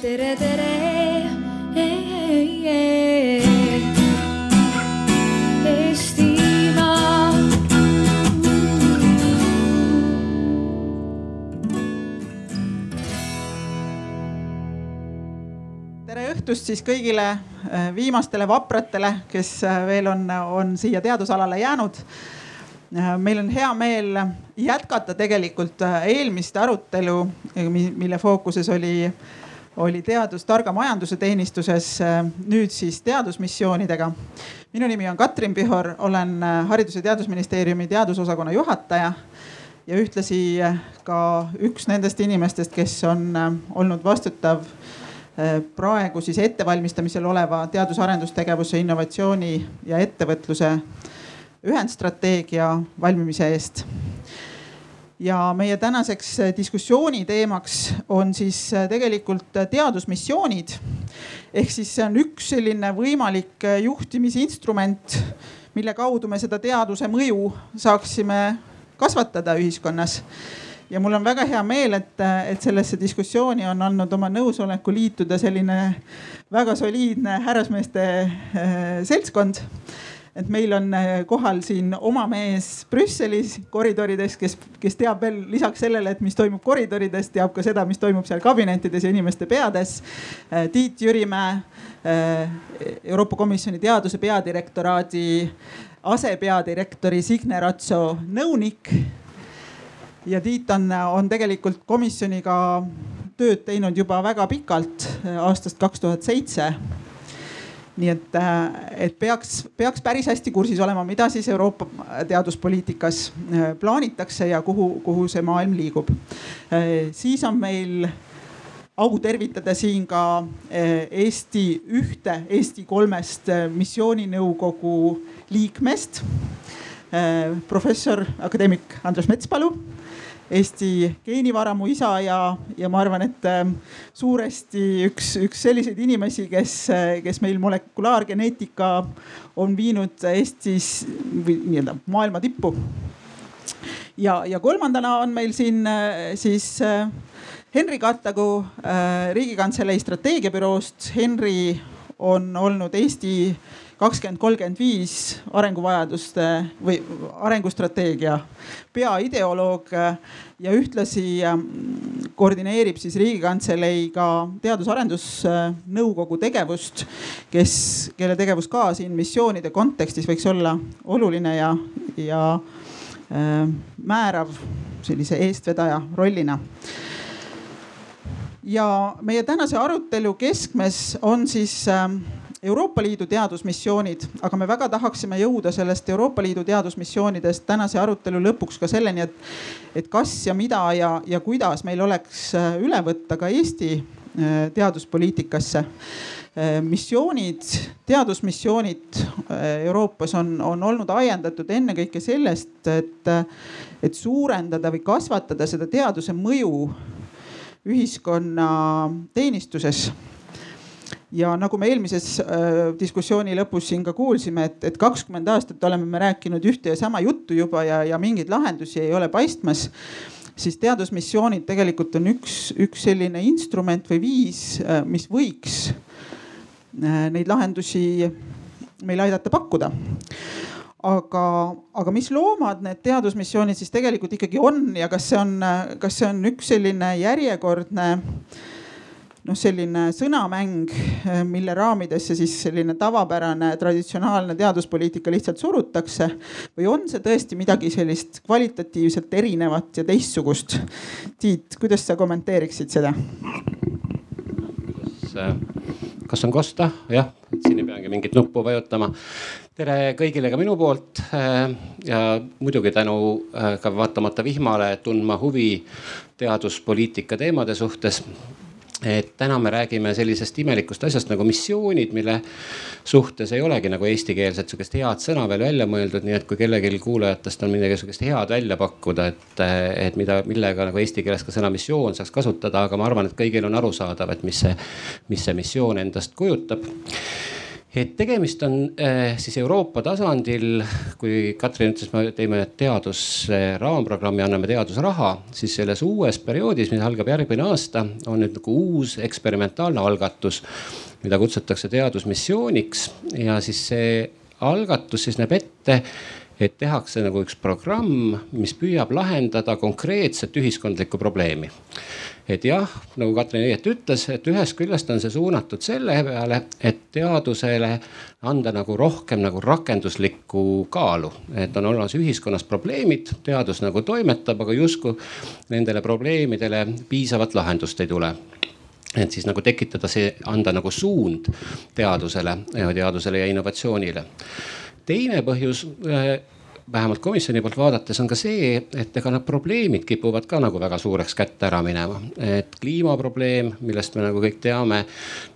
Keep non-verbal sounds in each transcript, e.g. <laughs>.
tere, tere. Eestimaa. tere õhtust siis kõigile äh, viimastele vapratele, kes äh, veel on, on siia teadusalale jäänud. Äh, meil on hea meel jätkata tegelikult eelmist arutelu, mille fookuses oli, oli teadus targa majanduse teenistuses, nüüd siis teadusmissioonidega. minu nimi on Katrin Pihor, olen Haridus- ja Teadusministeeriumi teadusosakonna juhataja ja ühtlasi ka üks nendest inimestest, kes on olnud vastutav praegu siis ettevalmistamisel oleva teadus-arendustegevuse, innovatsiooni ja ettevõtluse ühendstrateegia valmimise eest. Ja meie tänaseks diskussiooni teemaks on siis tegelikult teadusmissioonid. ehk siis see on üks selline võimalik juhtimisinstrument, mille kaudu me seda teaduse mõju saaksime kasvatada ühiskonnas ja mul on väga hea meel, et, et sellesse diskussiooni on andnud oma nõusoleku liituda selline väga soliidne härrasmeeste äh, seltskond et meil on äh, kohal siin oma mees Brüsselis koridorides, kes, kes teab veel lisaks sellele, et mis toimub koridorides, teab ka seda, mis toimub seal kabinettides ja inimeste peades. Äh, Tiit Jürimäe, Euroopa Komisjoni teaduse peadirektoraadi asepeadirektori Signe Ratso nõunik ja Tiit on, on tegelikult komisjoniga tööd teinud juba väga pikalt, aastast kaks tuhat seitse. Nii et, et peaks, peaks päris hästi kursis olema, mida siis Euroopa teaduspoliitikas äh, plaanitakse ja kuhu, kuhu see maailm liigub. Äh, siis on meil au tervitada siin ka äh, Eesti ühte Eesti kolmest missiooninõukogu liikmest. professor akadeemik Andres Metspalu Eesti geenivaramu isa ja, ja ma arvan, et ähm, suuresti üks, üks selliseid inimesi, kes, kes meil molekulaargeneetika on viinud Eestis või nii-öelda maailma tippu. ja, ja kolmandana on meil siin äh, siis äh, Henri Kattagu äh, Riigikantselei strateegiabüroost. Henri on olnud Eesti kakskümmend kolmkümmend viis arenguvajaduste või arengustrateegia peaideoloog ja ühtlasi ähm, koordineerib siis Riigikantselei ka teadus-arendusnõukogu tegevust, kes, kelle tegevus ka siin missioonide kontekstis võiks olla oluline ja, ja äh, määrav sellise eestvedaja rollina. Ja meie tänase arutelu keskmes on siis äh, Euroopa Liidu teadusmissioonid, aga me väga tahaksime jõuda sellest Euroopa Liidu teadusmissioonidest tänase arutelu lõpuks ka selleni, et, et kas ja mida ja, ja kuidas meil oleks äh, üle võtta ka Eesti äh, teaduspoliitikasse. Äh, missioonid, teadusmissioonid Euroopas on, on olnud ajendatud ennekõike sellest, et, et suurendada või kasvatada seda teaduse mõju ühiskonna teenistuses ja nagu me eelmises äh, diskussiooni lõpus siin ka kuulsime, et, et kakskümmend aastat oleme me rääkinud ühte ja sama juttu juba ja, ja mingeid lahendusi ei ole paistmas siis teadusmissioonid tegelikult on üks, üks selline instrument või viis, äh, mis võiks äh, neid lahendusi meil aidata pakkuda. aga, aga mis loomad need teadusmissioonid siis tegelikult ikkagi on ja kas see on, kas see on üks selline järjekordne äh, noh, selline sõnamäng, eh, mille raamidesse siis selline tavapärane traditsionaalne teaduspoliitika lihtsalt surutakse. või on see tõesti midagi sellist kvalitatiivselt erinevat ja teistsugust? Tiit, kuidas sa kommenteeriksid seda? kas on kosta? jah, siin ei peagi mingit nuppu vajutama. tere kõigile ka minu poolt eh, ja muidugi tänu ka vaatamata vihmale tundma huvi teaduspoliitika teemade suhtes et täna me räägime sellisest imelikust asjast nagu missioonid, mille suhtes ei olegi nagu eestikeelset sihukest head sõna veel välja mõeldud, nii et kui kellelgi kuulajatest on midagi sihukest head välja pakkuda, et, et mida, millega nagu eesti keeles ka sõna missioon saaks kasutada, aga ma arvan, et kõigil on arusaadav, et mis see, mis see missioon endast kujutab et tegemist on äh, siis Euroopa tasandil, kui Katrin ütles, me teeme teadusraamprogrammi, anname teadusraha, siis selles uues perioodis, mis algab järgmine aasta, on nüüd nagu uus eksperimentaalne algatus, mida kutsutakse teadusmissiooniks. Ja siis see algatus siis näeb ette et tehakse nagu üks programm, mis püüab lahendada konkreetset ühiskondlikku probleemi et jah, nagu Katrin õieti ütles, et ühest küljest on see suunatud selle peale, et teadusele anda nagu rohkem nagu rakenduslikku kaalu, et on olemas ühiskonnas probleemid, teadus nagu toimetab, aga justkui nendele probleemidele piisavat lahendust ei tule et siis nagu tekitada see, anda nagu suund teadusele, teadusele ja innovatsioonile. teine põhjus vähemalt komisjoni poolt vaadates on ka see, et ega need probleemid kipuvad ka nagu väga suureks kätte ära minema. et kliimaprobleem, millest me nagu kõik teame,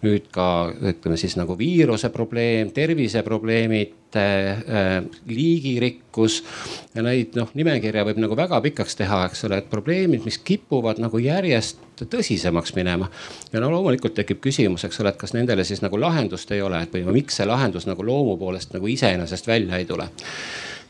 nüüd ka ütleme siis nagu viiruse probleem, terviseprobleemid äh, liigirikkus ja neid noh, nimekirja võib nagu väga pikaks teha, eks ole, et probleemid, mis kipuvad nagu järjest tõsisemaks minema. ja no loomulikult tekib küsimus, eks ole, et kas nendele siis nagu lahendust ei ole, et või miks see lahendus nagu loomu poolest nagu iseenesest välja ei tule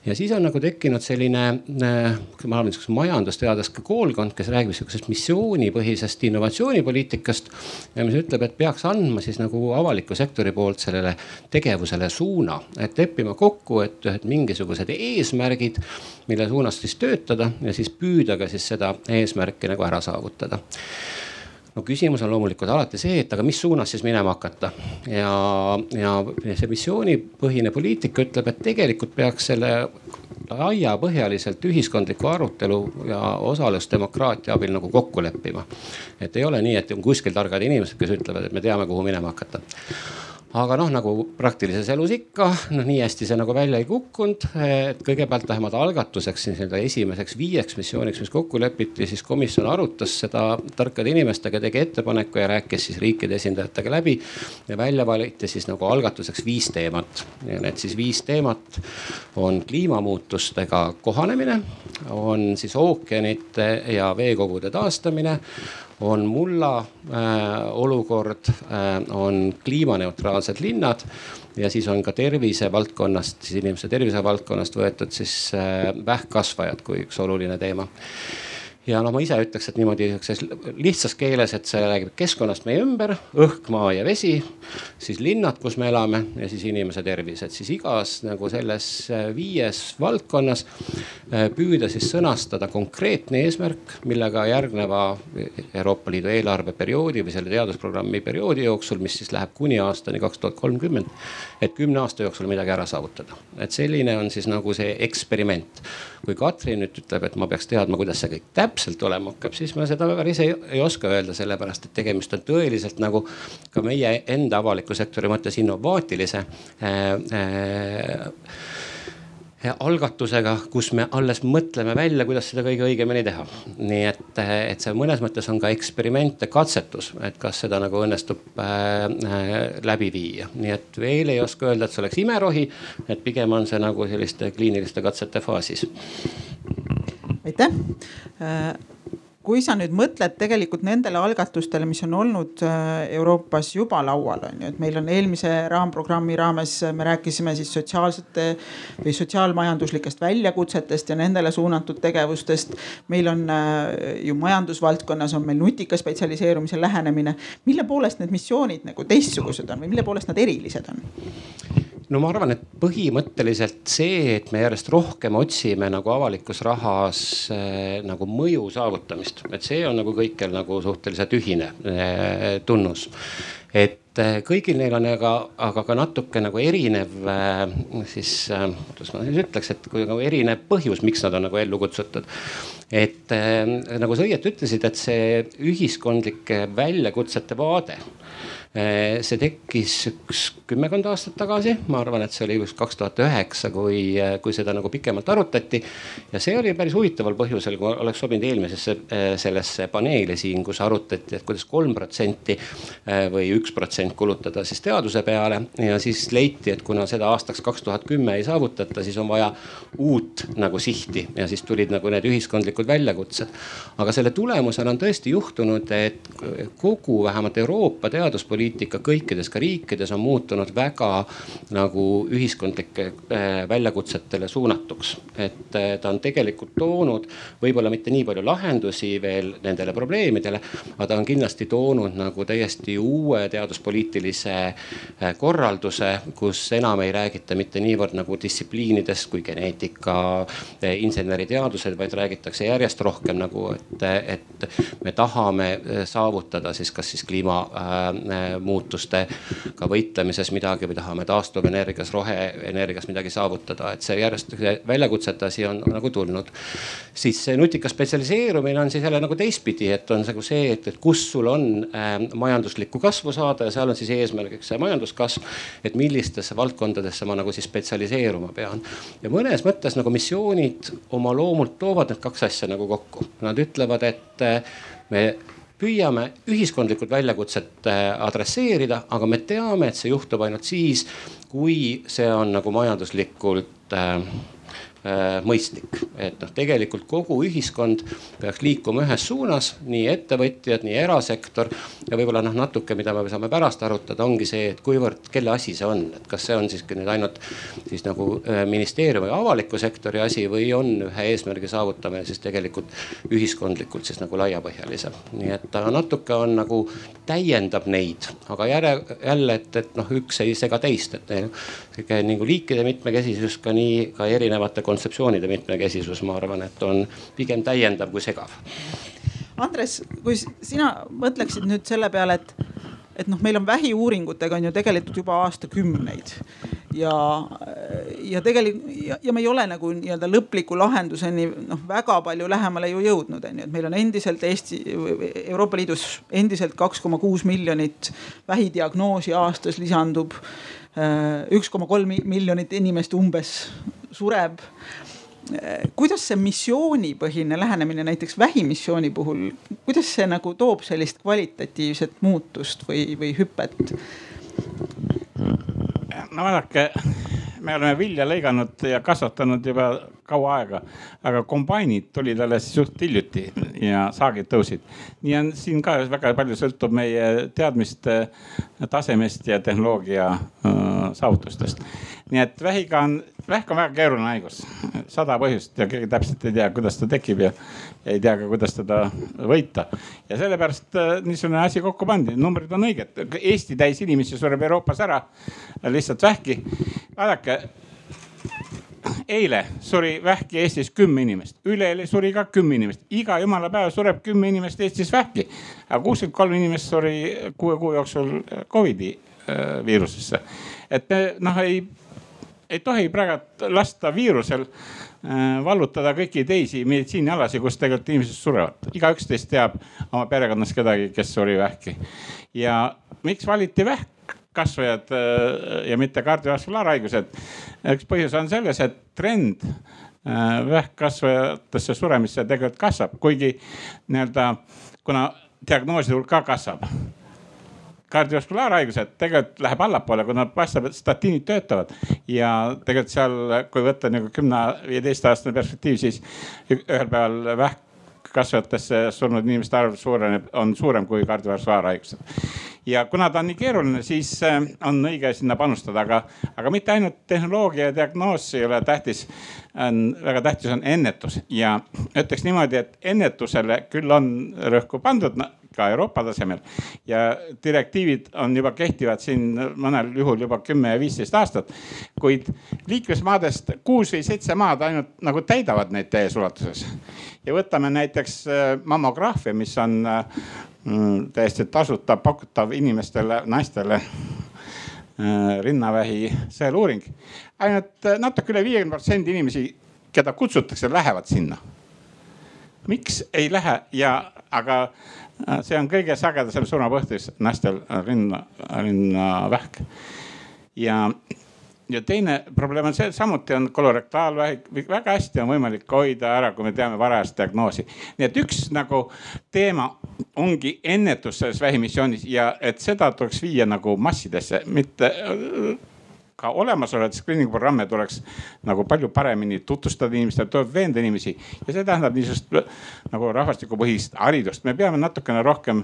ja siis on nagu tekkinud selline, äh, ma arvan, niisuguse majandusteadlaste koolkond, kes räägib sihukesest missioonipõhisest innovatsioonipoliitikast. ja mis ütleb, et peaks andma siis nagu avaliku sektori poolt sellele tegevusele suuna, et leppima kokku, et ühed mingisugused eesmärgid, mille suunas siis töötada ja siis püüda ka siis seda eesmärki nagu ära saavutada no küsimus on loomulikult alati see, et aga mis suunas siis minema hakata ja, ja see missioonipõhine poliitika ütleb, et tegelikult peaks selle laiapõhjaliselt ühiskondliku arutelu ja osalusdemokraatia abil nagu kokku leppima. et ei ole nii, et on kuskil targad inimesed, kes ütlevad, et me teame, kuhu minema hakata aga noh, nagu praktilises elus ikka, noh nii hästi see nagu välja ei kukkunud. et kõigepealt vähemalt algatuseks nii-öelda esimeseks viieks missiooniks, mis kokku lepiti, siis komisjon arutas seda tarkade inimestega, tegi ettepaneku ja rääkis siis riikide esindajatega läbi. ja välja valiti siis nagu algatuseks viis teemat ja need siis viis teemat on kliimamuutustega kohanemine, on siis ookeanite ja veekogude taastamine on mulla äh, olukord äh,, on kliimaneutraalsed linnad ja siis on ka tervise valdkonnast, siis inimeste tervise valdkonnast võetud siis äh, vähkkasvajad kui üks oluline teema ja noh, ma ise ütleks, et niimoodi sihukeses lihtsas keeles, et see räägib keskkonnast meie ümber, õhk, maa ja vesi, siis linnad, kus me elame ja siis inimese tervis, et siis igas nagu selles äh, viies valdkonnas äh, püüda siis sõnastada konkreetne eesmärk, millega järgneva Euroopa Liidu eelarveperioodi või selle teadusprogrammi perioodi jooksul, mis siis läheb kuni aastani kaks tuhat kolmkümmend, et kümne aasta jooksul midagi ära saavutada. et selline on siis nagu see eksperiment kui Katrin nüüd ütleb, et ma peaks teadma, kuidas see kõik täpselt olema hakkab, siis ma seda päris ei, ei oska öelda, sellepärast et tegemist on tõeliselt nagu ka meie enda avaliku sektori mõttes innovaatilise äh, äh, algatusega, kus me alles mõtleme välja, kuidas seda kõige õigemini teha. nii et, et see mõnes mõttes on ka eksperiment ja katsetus, et kas seda nagu õnnestub äh, äh, läbi viia. nii et veel ei oska öelda, et see oleks imerohi, et pigem on see nagu selliste kliiniliste katsete faasis. Aitäh äh, kui sa nüüd mõtled tegelikult nendele algatustele, mis on olnud äh, Euroopas juba laual, on ju, et meil on eelmise raamprogrammi raames, me rääkisime siis sotsiaalsete või sotsiaalmajanduslikest väljakutsetest ja nendele suunatud tegevustest. meil on äh, ju majandusvaldkonnas on meil nutika spetsialiseerumise lähenemine. mille poolest need missioonid nagu teistsugused on või mille poolest nad erilised on? No ma arvan, et põhimõtteliselt see, et me järjest rohkem otsime nagu avalikus rahas äh, nagu mõju saavutamist, et see on nagu kõikjal nagu suhteliselt ühine äh, tunnus. et äh, kõigil neil on aga, aga ka natuke nagu erinev siis kuidas ma siis ütleks, et kui nagu erinev põhjus, miks nad on nagu ellu kutsutud. et nagu sa õieti ütlesid, et see ühiskondlike väljakutsete vaade Eh, see tekkis üks kümmekond aastat tagasi, ma arvan, et see oli just kaks tuhat üheksa, kui, eh, kui seda nagu pikemalt arutati. ja see oli päris huvitaval põhjusel, kui oleks sobinud eelmisesse eh, sellesse paneeli siin, kus arutati, et kuidas kolm protsenti või üks protsent kulutada siis teaduse peale. ja siis leiti, et kuna seda aastaks kaks tuhat kümme ei saavutata, siis on vaja uut nagu sihti ja siis tulid nagu need ühiskondlikud väljakutsed. aga selle tulemusena on tõesti juhtunud, et kogu vähemalt Euroopa teaduspoliitika teaduspoliitika kõikides ka riikides on muutunud väga nagu ühiskondlike äh, väljakutsetele suunatuks. et äh, ta on tegelikult toonud võib-olla mitte nii palju lahendusi veel nendele probleemidele, aga ta on kindlasti toonud nagu täiesti uue teaduspoliitilise korralduse, kus enam ei räägita mitte niivõrd nagu distsipliinidest kui geneetika, inseneriteadused, vaid räägitakse järjest rohkem nagu, et, et me tahame saavutada siis kas siis kliimamuutustega äh, võitlemises midagi või tahame taastuvenergias, roheenergias midagi saavutada, et see järjest väljakutsete asi on nagu tulnud. siis see nutikas spetsialiseerumine on siis jälle nagu teistpidi, et on nagu see, et, et kus sul on äh, majanduslikku kasvu saada ja seal on siis eesmärgiks see majanduskasv. et millistesse valdkondadesse ma nagu siis spetsialiseeruma pean ja mõnes mõttes nagu missioonid oma loomult toovad need kaks asja nagu kokku. Nad ütlevad, et äh, me püüame ühiskondlikud väljakutsed äh, adresseerida, aga me teame, et see juhtub ainult siis, kui see on nagu majanduslikult äh, mõistlik. et noh, tegelikult kogu ühiskond peaks liikuma ühes suunas, nii ettevõtjad, nii erasektor. ja võib-olla noh, natuke, mida me saame pärast arutada, ongi see, et kuivõrd, kelle asi see on, et kas see on siiski nüüd ainult siis nagu äh, ministeeriumi avaliku sektori asi või on ühe eesmärgi saavutamine siis tegelikult ühiskondlikult siis nagu laiapõhjalisem. nii et ta natuke on nagu täiendab neid, aga jälle, jälle, et, et noh, üks ei sega teist, et sihuke nagu liikide mitmekesisus ka nii ka erinevate kontseptsioonide mitmekesisus, ma arvan, et on pigem täiendav kui segav. Andres, kui sina mõtleksid nüüd selle peale, et, et noh, meil on vähiuuringutega on ju tegelikult juba aastakümneid ja, ja tegelikult ja, ja me ei ole nagu nii-öelda lõpliku lahenduseni noh, väga palju lähemale ju jõudnud, on ju, et meil on endiselt Eesti, Euroopa Liidus endiselt kaks koma kuus miljonit vähidiagnoosi aastas lisandub üks koma kolm miljonit inimest umbes sureb. kuidas see missioonipõhine lähenemine näiteks vähimissiooni puhul, kuidas see nagu toob sellist kvalitatiivset muutust või, või hüpet? no vaadake, me oleme vilja lõiganud ja kasvatanud juba kaua aega, aga kombainid tulid alles suht hiljuti ja saagid tõusid. nii on siin ka väga palju sõltub meie teadmiste tasemest ja tehnoloogia äh, saavutustest. Nii et vähiga on, vähk on väga keeruline haigus, sada põhjust ja keegi täpselt ei tea, kuidas ta tekib ja ei tea ka, kuidas teda võita. ja sellepärast äh, niisugune asi kokku pandi, numbrid on õiged, Eesti täis inimesi sureb Euroopas ära lihtsalt vähki. vaadake eile suri vähki Eestis kümme inimest, üleeile suri ka kümme inimest, iga jumala päev sureb kümme inimest Eestis vähki. aga kuuskümmend kolm inimest suri kuue kuu jooksul Covidi äh, viirusesse. et me noh, ei, ei tohi praegu lasta viirusel äh, vallutada kõiki teisi meditsiinialasid, kus tegelikult inimesed surevad. igaüks teist teab oma perekonnas kedagi, kes suri vähki. ja miks valiti vähk? kasvajad äh, ja mitte kardiovaskulaarhaigused. üks põhjus on selles, et trend äh, vähkkasvajatesse suremisse tegelikult kasvab, kuigi nii-öelda kuna diagnooside hulk ka kasvab kardiovasკulaarhaigused tegelikult läheb allapoole, kuna paistab, et statiinid töötavad. ja tegelikult seal, kui võtta nagu kümne, viieteist aastane perspektiiv, siis ühel päeval vähk kasvajatesse surnud inimeste arv suureneb, on suurem kui kardiovasculaarhaigused. ja kuna ta on nii keeruline, siis äh, on õige sinna panustada, aga, aga mitte ainult tehnoloogia ja diagnoos ei ole tähtis. on väga tähtis on ennetus ja ütleks niimoodi, et ennetusele küll on rõhku pandud no, ka Euroopa tasemel. ja direktiivid on juba kehtivad siin mõnel juhul juba kümme ja viisteist aastat. kuid liikmesmaadest kuus või seitse maad ainult nagu täidavad neid täies ulatuses. ja võtame näiteks äh, mammograafia, mis on äh, mm, täiesti tasuta pakutav inimestele, naistele äh, rinnavähi sõeluuring. ainult natuke üle viiekümne protsendi inimesi, keda kutsutakse, lähevad sinna. miks ei lähe ja, aga see on kõige sagedasem surmapõhjus naistel rinna, rinnavähk. ja, ja teine probleem on see, et samuti on kolorektaalvähk, väga hästi on võimalik hoida ära, kui me teame varajast diagnoosi. nii et üks nagu teema ongi ennetus selles vähimissioonis ja et seda tuleks viia nagu massidesse, mitte ka olemasolevaid screening programme tuleks nagu palju paremini tutvustada inimestele, tuleb veenda inimesi ja see tähendab niisugust nagu rahvastikupõhist haridust, me peame natukene rohkem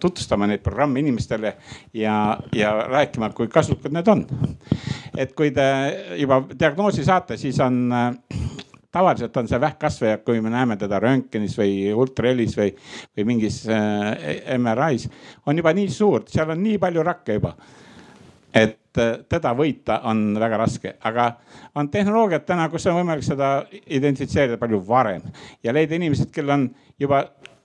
tutvustama neid programme inimestele ja, ja rääkima, kui kasulikud need on. et kui te juba diagnoosi saate, siis on tavaliselt on see vähkkasvaja, kui me näeme teda röntgenis või ultrahelis või, või mingis äh, MRI-s, on juba nii suur, seal on nii palju rakke juba. et äh, teda võita on väga raske, aga on tehnoloogiad täna, kus on võimalik seda identifitseerida palju varem ja leida inimesed, kellel on juba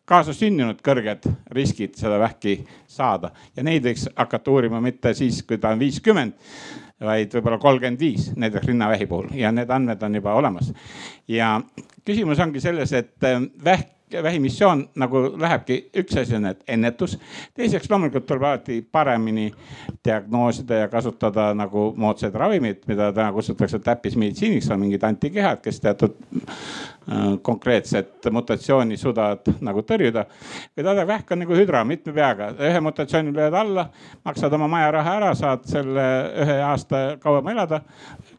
kaasasündinud kõrged riskid seda vähki saada ja neid võiks hakata uurima mitte siis, kui ta on viiskümmend vaid võib-olla kolmkümmend viis, näiteks rinnavähi puhul ja need andmed on juba olemas. ja küsimus ongi selles, et äh, vähk vähimissioon nagu lähebki, üks asi on ennetus. teiseks loomulikult tuleb alati paremini diagnoosida ja kasutada nagu moodsaid ravimeid, mida täna kutsutakse täppismeditsiiniks, on mingid antikehad, kes teatud äh, konkreetset mutatsiooni suudavad nagu tõrjuda. või tadevähk on nagu hüdra mitme peaga, ühe mutatsiooni lööd alla, maksad oma majaraha ära, saad selle ühe aasta kauem elada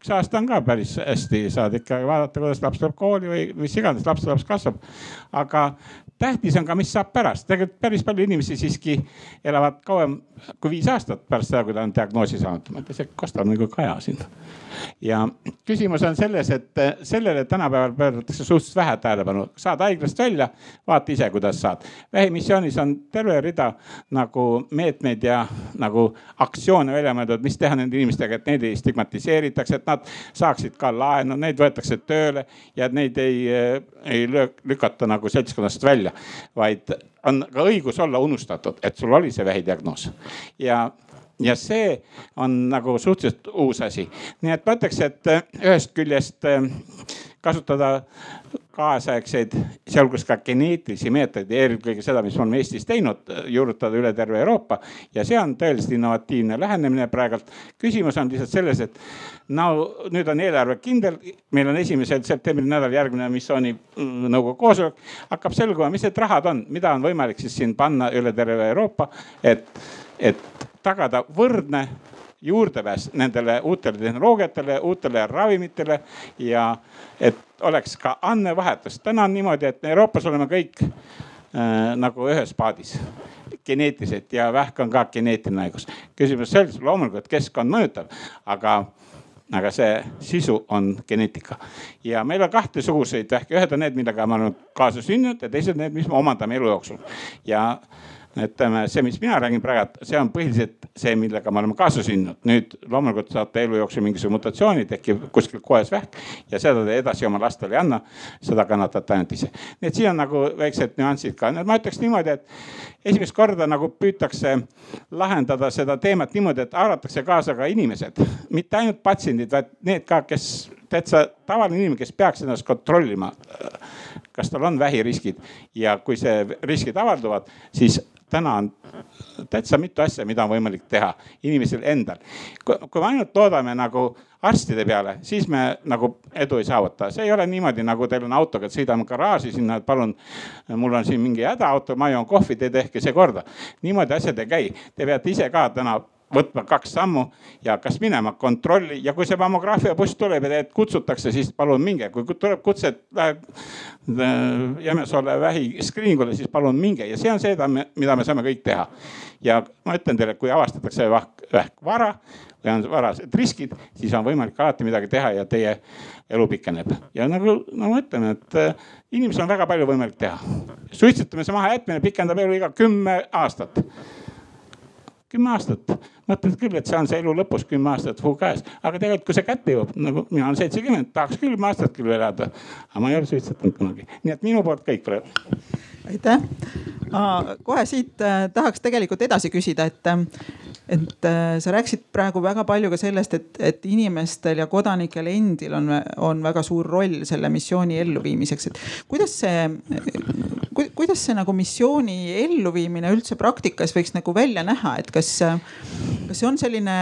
üks aasta on ka päris hästi, saad ikka vaadata, kuidas laps tuleb kooli või mis iganes laps, laps kasvab. aga tähtis on ka, mis saab pärast, tegelikult päris palju inimesi siiski elavad kauem kui viis aastat pärast seda, kui ta on diagnoosi saanud. ma ütlen, see kostab nagu kaja siin ja küsimus on selles, et eh, sellele tänapäeval pööratakse suhteliselt vähe tähelepanu. saad haiglast välja, vaata ise, kuidas saad. vähimissioonis on terve rida nagu meetmeid ja nagu aktsioone välja mõeldud, mis teha nende inimestega, et neid ei stigmatiseeritaks, et nad saaksid ka laenu, neid võetakse tööle ja et neid ei, eh, ei lükata nagu seltskonnast välja, vaid on ka õigus olla unustatud, et sul oli see vähidiagnoos ja ja see on nagu suhteliselt uus asi. nii et ma ütleks, et äh, ühest küljest äh, kasutada kaasaegseid, sealhulgas ka geneetilisi meetodeid, eelkõige seda, mis me oleme Eestis teinud, juurutada üle terve Euroopa. ja see on tõeliselt innovatiivne lähenemine praegult. küsimus on lihtsalt selles, et no nüüd on eelarve kindel, meil on esimesel septembri nädal järgmine missiooninõukogu mm, koosolek. hakkab selguma, mis need rahad on, mida on võimalik siis siin panna üle terve Euroopa, et, et tagada võrdne juurdepääs nendele uutele tehnoloogiatele, uutele ravimitele ja et oleks ka andmevahetus. täna on niimoodi, et Euroopas oleme kõik äh, nagu ühes paadis geneetiliselt ja vähk on ka geneetiline haigus. küsimus selles loomulikult keskkond mõjutab, aga aga see sisu on geneetika ja meil on kahtesuguseid vähki, ühed on need, millega me oleme kaasa sündinud ja teised need, mis me omandame elu jooksul ja ütleme, see, mis mina räägin praegu, see on põhiliselt see, millega me oleme kaasa sündinud. nüüd loomulikult saate elu jooksul mingisuguse mutatsiooni, tekib kuskil koes vähk ja seda te edasi oma lastele ei anna. seda kannatate ainult ise. nii et siin on nagu väiksed nüansid ka. ma ütleks niimoodi, et esimest korda nagu püütakse lahendada seda teemat niimoodi, et haaratakse kaasa ka inimesed, mitte ainult patsiendid, vaid need ka, kes täitsa tavaline inimene, kes peaks ennast kontrollima. kas tal on vähiriskid ja kui see riskid avalduvad, siis täna on täitsa mitu asja, mida on võimalik teha inimesel endal. kui me ainult loodame nagu arstide peale, siis me nagu edu ei saavuta. see ei ole niimoodi, nagu teil on autoga, et sõidame garaaži sinna, et palun, mul on siin mingi hädaauto, ma joon kohvi, te tehke see korda. niimoodi asjad ei käi. Te peate ise ka täna võtma kaks sammu ja kas minema kontrolli ja kui see mammograafia buss tuleb ja teid kutsutakse, siis palun minge, kui tuleb kutse, et läheb äh, Jämesoole vähi screeningule, siis palun minge ja see on see, mida me saame kõik teha. ja ma ütlen teile, kui avastatakse vähk, vähk vara või on varased riskid, siis on võimalik alati midagi teha ja teie elu pikeneb. ja nagu, nagu ma ütlen, et äh, inimesel on väga palju võimalik teha. suitsetamise mahajätmine pikendab eluiga kümme aastat kümme aastat. mõtled küll, et see on see elu lõpus kümme aastat fuu käes, aga tegelikult, kui see kätte jõuab, nagu mina olen seitsekümmend, tahaks kümme aastat küll elada. aga ma ei ole suitsetanud kunagi, nii et minu poolt kõik praegu. Aitäh, kohe siit äh, tahaks tegelikult edasi küsida, et äh, et äh, sa rääkisid praegu väga palju ka sellest, et, et inimestel ja kodanikel endil on, on väga suur roll selle missiooni elluviimiseks, et kuidas see ku,, kuidas see nagu missiooni elluviimine üldse praktikas võiks nagu välja näha, et kas, kas see on selline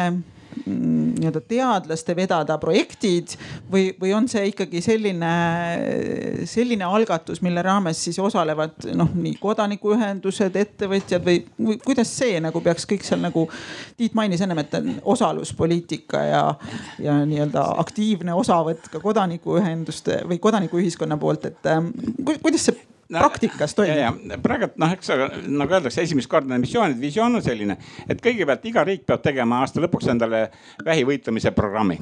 nii-öelda teadlaste vedada projektid või, või on see ikkagi selline, selline algatus, mille raames siis osalevad noh, nii kodanikuühendused, ettevõtjad või, või kuidas see nagu peaks kõik seal nagu. Tiit mainis ennem, et osaluspoliitika ja, ja nii-öelda aktiivne osavõtt ka kodanikuühenduste või kodanikuühiskonna poolt, et ähm, kuidas see praktikas toimub? praegu noh, eks nagu öeldakse, esimest korda need missioonid, visioon on selline, et kõigepealt iga riik peab tegema aasta lõpuks endale vähi võitlemise programmi.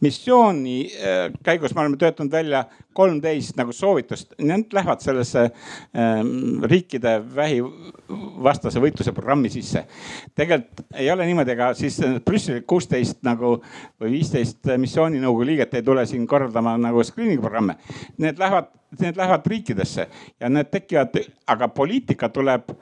missiooni äh, käigus me oleme töötanud välja kolmteist nagu soovitust, need lähevad sellesse ähm, riikide vähivastase võitluse programmi sisse. tegelikult ei ole niimoodi, ega siis Brüsseli kuusteist nagu või viisteist missiooninõukogu liiget ei tule siin korraldama nagu screening programme. Need lähevad, need lähevad riikidesse ja need tekivad, aga poliitika tuleb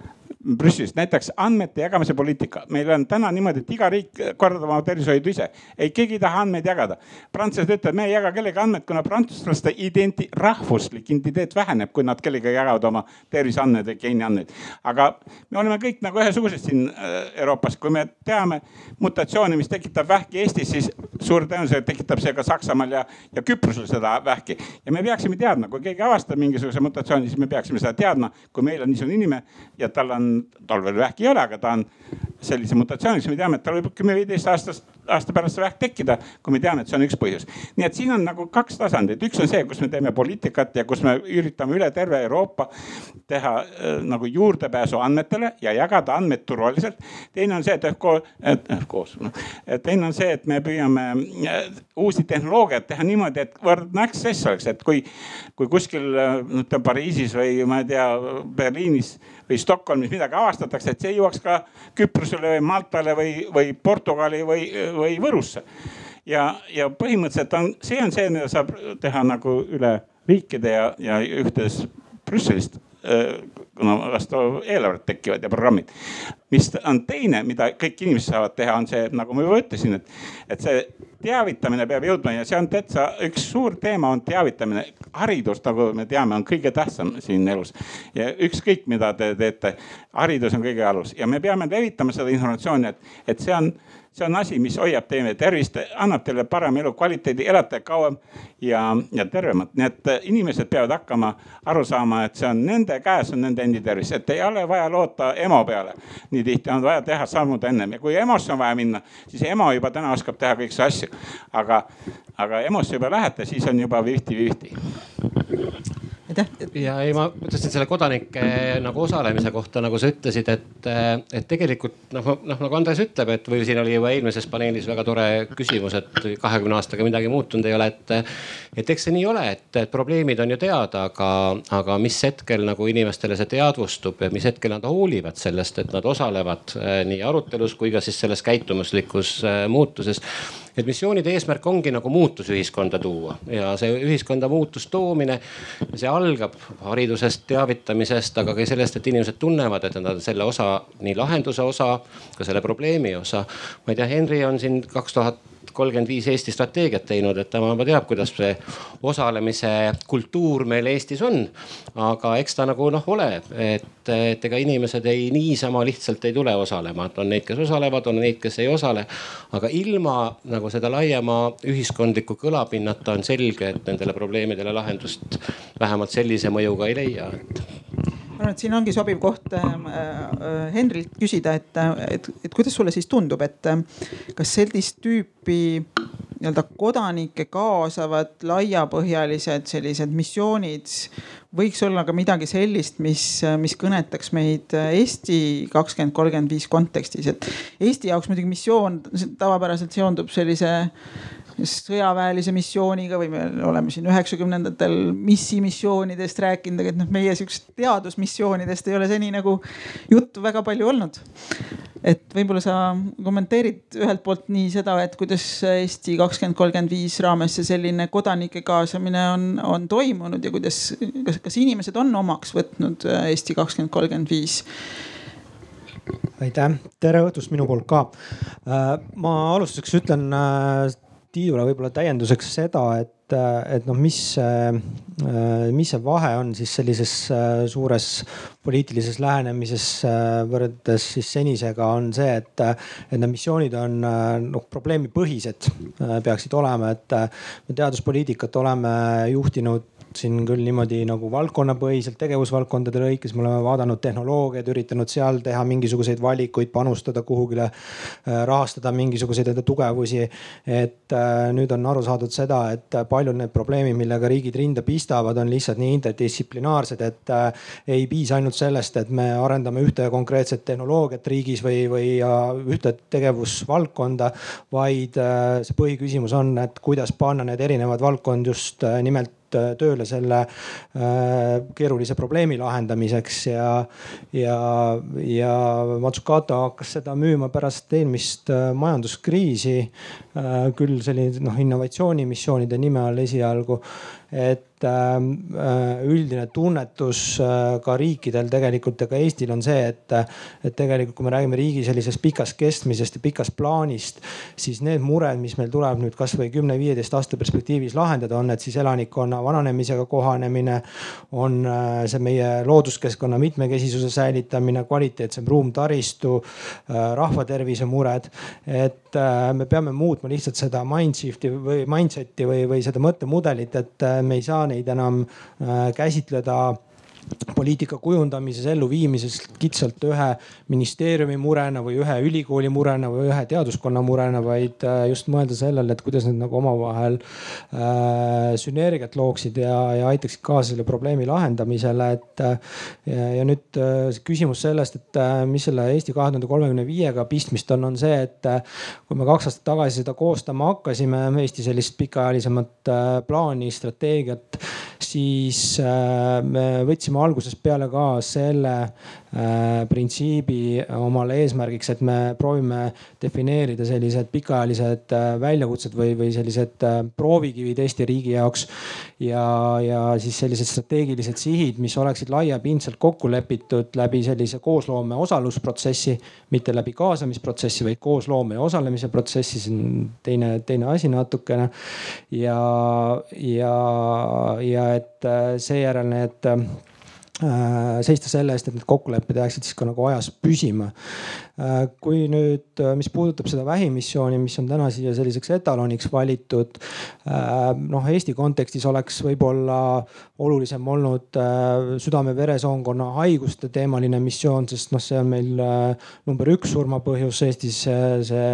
Brüsselist, näiteks andmete jagamise poliitika. meil on täna niimoodi, et iga riik korraldab oma tervishoidu ise. ei, keegi ei taha andmeid jagada. prantslased ütlevad, me ei jaga kellegi andmeid, kuna prantslaste identi-, rahvuslik identiteet väheneb, kui nad kellegagi jagavad oma terviseandmeid või geeniandmeid. aga me oleme kõik nagu ühesugused siin äh, Euroopas, kui me teame mutatsiooni, mis tekitab vähki Eestis, siis suure tõenäosusega tekitab see ka Saksamaal ja, ja Küprosel seda vähki. ja me peaksime teadma, kui keegi avastab mingisuguse mutatsiooni, siis me peaksime seda teadma, kui meil on niisugune inimene ja tal on tal veel vähki ei ole, aga ta on sellise mutatsiooniga, siis me teame, et tal võib kümme-viieteist aastast, aasta pärast see vähk tekkida, kui me teame, et see on üks põhjus. nii et siin on nagu kaks tasandit, üks on see, kus me teeme poliitikat ja kus me üritame üle terve Euroopa teha äh, nagu juurdepääsu andmetele ja jagada andmeid turvaliselt. teine on see, et koos, et koos noh, teine on see, et me püüame äh, uusi tehnoloogiaid teha niimoodi, et võrdne access oleks, et kui, kui kuskil noh, Pariisis või ma ei tea, Berliinis või Stockholmis midagi avastatakse, et see jõuaks ka Küprosele või Maltale või, või Portugali või, või Võrusse. ja, ja põhimõtteliselt on, see on see, mida saab teha nagu üle riikide ja, ja ühtes Brüsselist kuna vastav eelarved tekivad ja programmid. mis on teine, mida kõik inimesed saavad teha, on see, nagu ma juba ütlesin, et, et see teavitamine peab jõudma ja see on täitsa üks suur teema on teavitamine. haridus, nagu me teame, on kõige tähtsam siin elus ja ükskõik, mida te teete, haridus on kõige alus ja me peame levitama seda informatsiooni, et, et see on see on asi, mis hoiab teie tervist, annab teile parema elukvaliteedi, elate kauem ja, ja tervemad. nii et inimesed peavad hakkama aru saama, et see on nende käes, on nende endi tervis, et ei ole vaja loota EMO peale. nii tihti on vaja teha sammud ennem ja kui EMO-sse on vaja minna, siis EMO juba täna oskab teha kõiki asju. aga, aga EMO-sse juba lähete, siis on juba fifty-fifty aitäh. ja ei, ma mõtlesin selle kodanike nagu osalemise kohta, nagu sa ütlesid, et, et tegelikult noh, noh nagu Andres ütleb, et või siin oli juba eelmises paneelis väga tore küsimus, et kahekümne aastaga midagi muutunud ei ole, et. et eks see nii ole, et, probleemid on ju teada, aga, aga mis hetkel nagu inimestele see teadvustub ja mis hetkel nad hoolivad sellest, et nad osalevad eh, nii arutelus kui ka siis selles käitumuslikus eh, muutuses et missioonide eesmärk ongi nagu muutus ühiskonda tuua ja see ühiskonda muutust toomine, see algab haridusest, teavitamisest, aga ka sellest, et inimesed tunnevad, et nad on selle osa, nii lahenduse osa, ka selle probleemi osa. ma ei tea, Henri on siin kaks tuhat kolmkümmend viis Eesti strateegiat teinud, et tema juba teab, kuidas see osalemise kultuur meil Eestis on. aga eks ta nagu noh, ole, et, et ega inimesed ei niisama lihtsalt ei tule osalema, et on neid, kes osalevad, on neid, kes ei osale. aga ilma nagu seda laiema ühiskondliku kõlapinnata on selge, et nendele probleemidele lahendust vähemalt sellise mõjuga ei leia et ma arvan, et siin ongi sobiv koht äh, äh, Henrilt küsida, et, et, et kuidas sulle siis tundub, et äh, kas sellist tüüpi nii-öelda kodanikke kaasavad laiapõhjalised sellised missioonid võiks olla ka midagi sellist, mis, mis kõnetaks meid Eesti kakskümmend kolmkümmend viis kontekstis, et Eesti jaoks muidugi missioon tavapäraselt seondub sellise sõjaväelise missiooniga või me oleme siin üheksakümnendatel missimissioonidest rääkinud, aga et noh, meie sihukesest teadusmissioonidest ei ole seni nagu juttu väga palju olnud. et võib-olla sa kommenteerid ühelt poolt nii seda, et kuidas Eesti kakskümmend kolmkümmend viis raames see selline kodanike kaasamine on, on toimunud ja kuidas, kas, kas inimesed on omaks võtnud Eesti kakskümmend kolmkümmend viis aitäh, tere õhtust minu poolt ka. Äh, ma alustuseks ütlen äh, Tiidule võib-olla täienduseks seda, et, et noh, mis, mis see vahe on siis sellises suures poliitilises lähenemises äh, võrreldes siis senisega on see, et, et need missioonid on noh probleemipõhised peaksid olema, et me teaduspoliitikat oleme juhtinud siin küll niimoodi nagu valdkonnapõhiselt tegevusvaldkondade lõikes, me oleme vaadanud tehnoloogiaid, üritanud seal teha mingisuguseid valikuid, panustada kuhugile, äh, rahastada mingisuguseid enda tugevusi. et äh, nüüd on aru saadud seda, et paljud need probleemid, millega riigid rinda pistavad, on lihtsalt nii interdistsiplinaarsed, et ei piisa ainult sellest, et me arendame ühte konkreetset tehnoloogiat riigis või, või ühte tegevusvaldkonda, vaid see põhiküsimus on, et kuidas panna need erinevad valdkond just äh, nimelt äh, tööle selle äh, keerulise probleemi lahendamiseks ja, ja, ja Matsukato hakkas seda müüma pärast eelmist majanduskriisi. küll selline noh innovatsioonimissioonide nime all esialgu, et Ähm, äh, üldine tunnetus äh, ka riikidel tegelikult ja ka Eestil on see, et, et tegelikult, kui me räägime riigi sellisest pikast kestmisest ja pikast plaanist, siis need mured, mis meil tuleb nüüd kasvõi kümne-viieteist aasta perspektiivis lahendada, on need siis elanikkonna vananemisega kohanemine, on äh, see meie looduskeskkonna mitmekesisuse säilitamine, kvaliteetsem ruum, taristu, rahvatervise mured. et me peame muutma lihtsalt seda mindshift'i või mindset'i või, või seda mõttemudelit, et me ei saa neid enam äh, käsitleda poliitika kujundamises, elluviimises kitsalt ühe ministeeriumi murena või ühe ülikooli murena või ühe teaduskonna murena, vaid äh, just mõelda sellele, et kuidas need nagu omavahel äh, sünergiat looksid ja, ja aitaksid kaasa selle probleemi lahendamisele, et. Äh, ja, nüüd äh, küsimus sellest, et äh, mis selle Eesti kahe tuhande kolmekümne viiega pistmist on, on see, et äh, kui me kaks aastat tagasi seda koostama hakkasime, Eesti sellist pikaajalisemat plaani, strateegiat, siis me võtsime algusest peale ka selle Äh, printsiibi omale eesmärgiks, et me proovime defineerida sellised pikaajalised äh, väljakutsed või, või sellised äh, proovikivid Eesti riigi jaoks. ja, ja siis sellised strateegilised sihid, mis oleksid laiapindselt kokku lepitud läbi sellise koosloome osalusprotsessi, mitte läbi kaasamisprotsessi, vaid koosloome ja osalemise protsessi, see on teine, teine asi natukene. ja, ja, ja et seejärel need Äh, seista selle eest, et need kokkulepped jääksid siis ka nagu ajas püsima. Äh, kui nüüd, äh, mis puudutab seda vähimissiooni, mis on täna siia selliseks etaloniks valitud. noh, Eesti kontekstis oleks võib-olla olulisem olnud südame-veresoonkonna haiguste teemaline missioon, sest noh, see on meil number üks surmapõhjus Eestis, see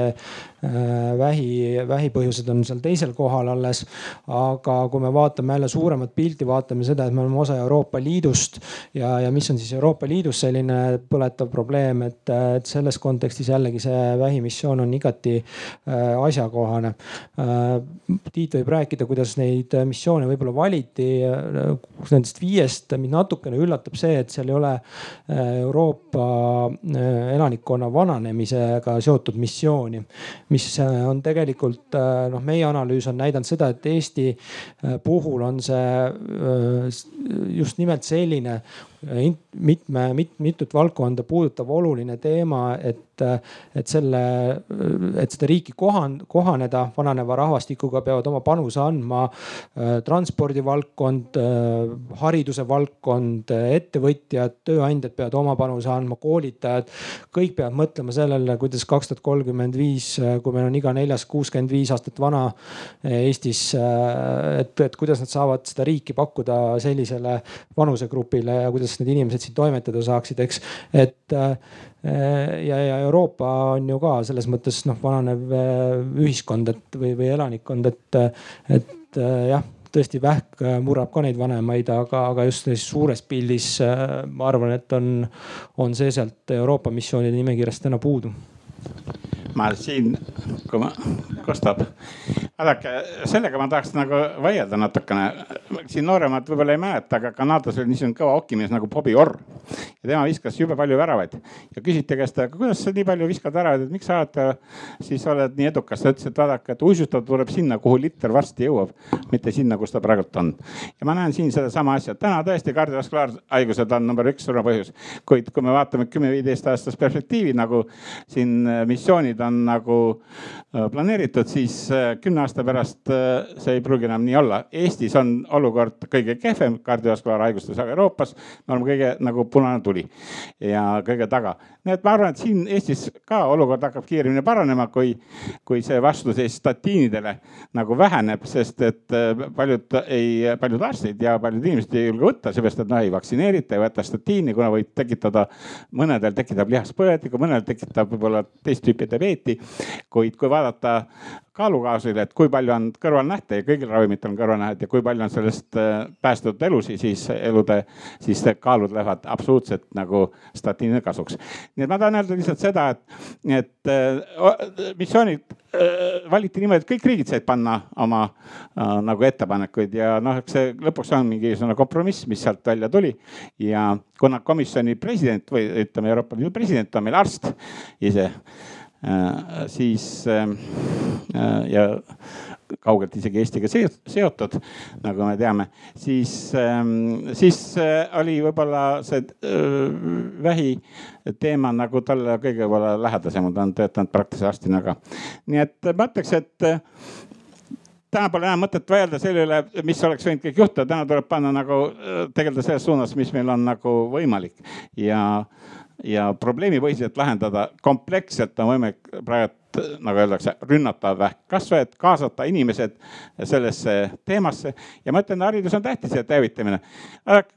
vähi, vähipõhjused on seal teisel kohal alles. aga kui me vaatame jälle suuremat pilti, vaatame seda, et me oleme osa Euroopa Liidust ja, ja mis on siis Euroopa Liidus selline põletav probleem, et, et selles kontekstis jällegi see vähimissioon on igati äh, asjakohane äh,. Tiit võib rääkida, kuidas neid missioone võib-olla valiti. Nendest viiest mind natukene üllatab see, et seal ei ole äh, Euroopa äh, elanikkonna vananemisega seotud missiooni, mis äh, on tegelikult noh, meie analüüs on näidanud seda, et Eesti puhul on see just nimelt selline mitme mit,, mitut valdkonda puudutav oluline teema, et, et selle, et seda riiki kohan-, kohaneda vananeva rahvastikuga, peavad oma panuse andma äh, transpordivaldkond äh,, hariduse valdkond, ettevõtjad, tööandjad peavad oma panuse andma, koolitajad. kõik peavad mõtlema sellele, kuidas kaks tuhat kolmkümmend viis, kui meil on iga neljas kuuskümmend viis aastat vana Eestis, äh, et, et kuidas nad saavad seda riiki pakkuda sellisele vanusegrupile ja kuidas need inimesed siin toimetada saaksid, eks. et äh, ja, ja Euroopa on ju ka selles mõttes noh, vananev äh, ühiskond, et või, või elanikkond, et, et äh, jah tõesti vähk murrab ka neid vanemaid, aga, aga just suures pildis ma arvan, et on, on see sealt Euroopa missioonide nimekirjast täna puudu ma siin, kui ma, kostab. vaadake, sellega ma tahaks nagu vaielda natukene. siin nooremad võib-olla ei mäleta, aga Kanadas oli niisugune kõva okimees nagu Bobby Orr. ja tema viskas jube palju väravaid ja küsiti käest, aga kuidas sa nii palju viskad väravaid, et miks sa oled, siis oled nii edukas. ta ütles, et vaadake, et uisutada tuleb sinna, kuhu liter varsti jõuab, mitte sinna, kus ta praegult on. ja ma näen siin sedasama asja, täna tõesti kardiovaskulaarhaigused on number üks surmapõhjus. kuid kui me vaatame kümme-viieteist aastast perspektiivi nagu siin missioonid on nagu äh, planeeritud, siis äh, kümne aasta pärast äh, see ei pruugi enam nii olla. Eestis on olukord kõige kehvem kardiovaskulaarhaigustes Euroopas. me oleme kõige nagu punane tuli ja kõige taga. Nii et ma arvan, et siin Eestis ka olukord hakkab kiiremini paranema, kui, kui see vastuseis statiinidele nagu väheneb, sest et äh, paljud ei, paljud arstid ja paljud inimesed ei julge võtta, seepärast et noh ei vaktsineerita, ei võta statiini, kuna võib tekitada, mõnedel tekitab lihaspõletikku, mõnel tekitab võib-olla teist tüüpi diabeeti. kuid kui vaadata kaalukaasil, et kui palju on kõrvalnähte ja kõigil ravimitel on kõrvalnähed ja kui palju on sellest äh, päästetud elusid, siis elude, siis kaalud lähevad absoluutselt nagu statiinide kasuks. nii et ma tahan öelda lihtsalt seda, et, et äh, missioonid äh, valiti niimoodi, et kõik riigid said panna oma äh, nagu ettepanekuid ja noh, eks see lõpuks on mingisugune kompromiss, mis sealt välja tuli. ja kuna komisjoni president või ütleme, Euroopa Liidu president on meil arst ise siis ähm, äh, ja kaugelt isegi Eestiga seotud, nagu me teame, siis, ähm, siis äh, oli võib-olla see vähi teema nagu talle kõige võib-olla lähedasem, ta on töötanud praktilise arstina ka. nii et ma ütleks, et täna pole enam mõtet vaielda selle üle, mis oleks võinud kõik juhtuda, täna tuleb panna nagu tegeleda selles suunas, mis meil on nagu võimalik. Ja ja probleemipõhiselt lahendada kompleksselt on võimalik praegu nagu öeldakse, rünnatav vähk, kasvõi et kaasata inimesed sellesse teemasse. ja ma ütlen, haridus on tähtis ja teavitamine.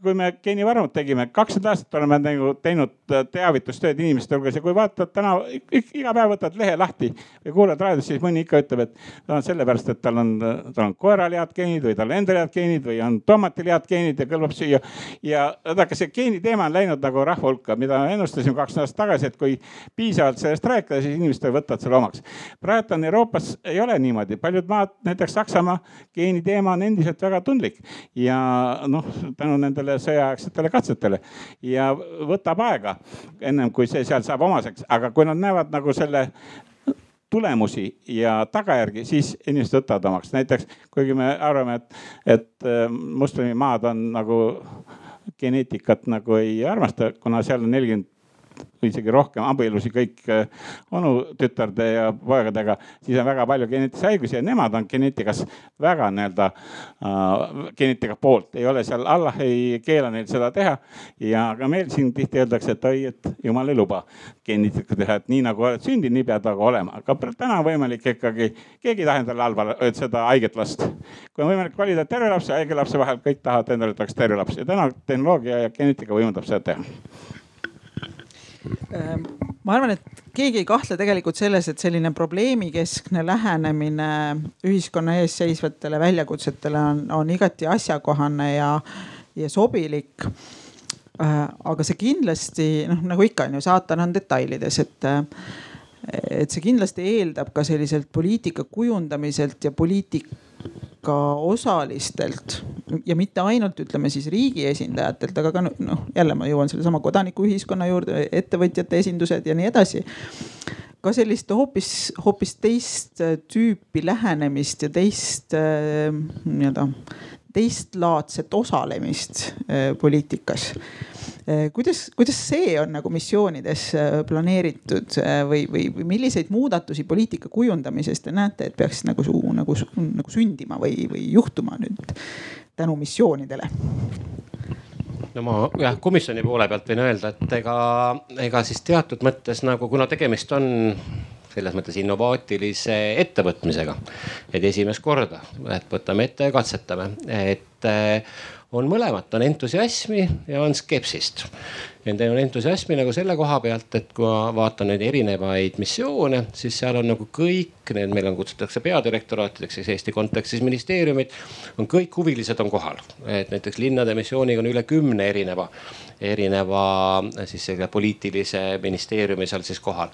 kui me geenivarmut tegime, kakskümmend aastat oleme nagu teinud teavitustööd inimeste hulgas ja kui vaatad täna iga päev võtad lehe lahti või kuulad raadiost, siis mõni ikka ütleb, et ta on sellepärast, et tal on, tal on koeral head geenid või tal endal head geenid või on tomatil head geenid ja kõlbab süüa. ja vaadake, see geeniteema on läinud nagu rahva hulka, mida ennustasime kaks aastat tagasi, et kui piisavalt sellest rääkida, siis inimesed võtavad selle oma omaks. praegu on Euroopas, ei ole niimoodi, paljud maad, näiteks Saksamaa geeniteema on endiselt väga tundlik ja noh, tänu nendele sõjaaegsetele katsetele ja võtab aega ennem kui see seal saab omaseks, aga kui nad näevad nagu selle tulemusi ja tagajärgi, siis inimesed võtavad omaks. näiteks kuigi me arvame, et, et äh, moslemimaad on nagu geneetikat nagu ei armasta, kuna seal on nelikümmend isegi rohkem abielusid kõik äh, onutütarde ja poegadega, siis on väga palju geneetilisi haigusi ja nemad on geneetikas väga nii-öelda äh, geneetika poolt, ei ole seal, Allah ei keela neil seda teha. ja ka meil siin tihti öeldakse, et oi, et jumal ei luba geneetika teha, et nii nagu oled sündinud, nii pead aga olema, aga täna on võimalik ikkagi, keegi ei taha endale halba, seda haiget last. kui on võimalik valida terve lapse ja haige lapse vahel, kõik tahavad endale tahaks terve laps ja täna tehnoloogia ja geneetika võimaldab seda teha ma arvan, et keegi ei kahtle tegelikult selles, et selline probleemikeskne lähenemine ühiskonna ees seisvatele väljakutsetele on, on igati asjakohane ja, ja sobilik. Äh, aga see kindlasti noh, nagu ikka on ju, saatan on detailides, et et see kindlasti eeldab ka selliselt poliitika kujundamiselt ja poliitika osalistelt ja mitte ainult ütleme siis riigi esindajatelt, aga ka noh, jälle ma jõuan sellesama kodanikuühiskonna juurde, ettevõtjate esindused ja nii edasi. Ka sellist hoopis, hoopis teist tüüpi lähenemist ja teist nii-öelda teistlaadset osalemist poliitikas kuidas, kuidas see on nagu missioonides eh, planeeritud eh, või, või, või milliseid muudatusi poliitika kujundamises te näete, et peaks nagu, nagu, nagu sündima või, või juhtuma nüüd tänu missioonidele? no ma jah, komisjoni poole pealt võin öelda, et ega, ega siis teatud mõttes nagu, kuna tegemist on selles mõttes innovaatilise ettevõtmisega. et esimest korda, et võtame ette ja katsetame, et on mõlemat, on entusiasmi ja on skepsist. Nende entusiasmi nagu selle koha pealt, et kui ma vaatan neid erinevaid missioone, siis seal on nagu kõik need, meil on, kutsutakse peadirektoraatideks, siis Eesti kontekstis ministeeriumid on kõik huvilised on kohal. et näiteks linnade missiooniga on üle kümne erineva erineva siis selle poliitilise ministeeriumi seal siis kohal.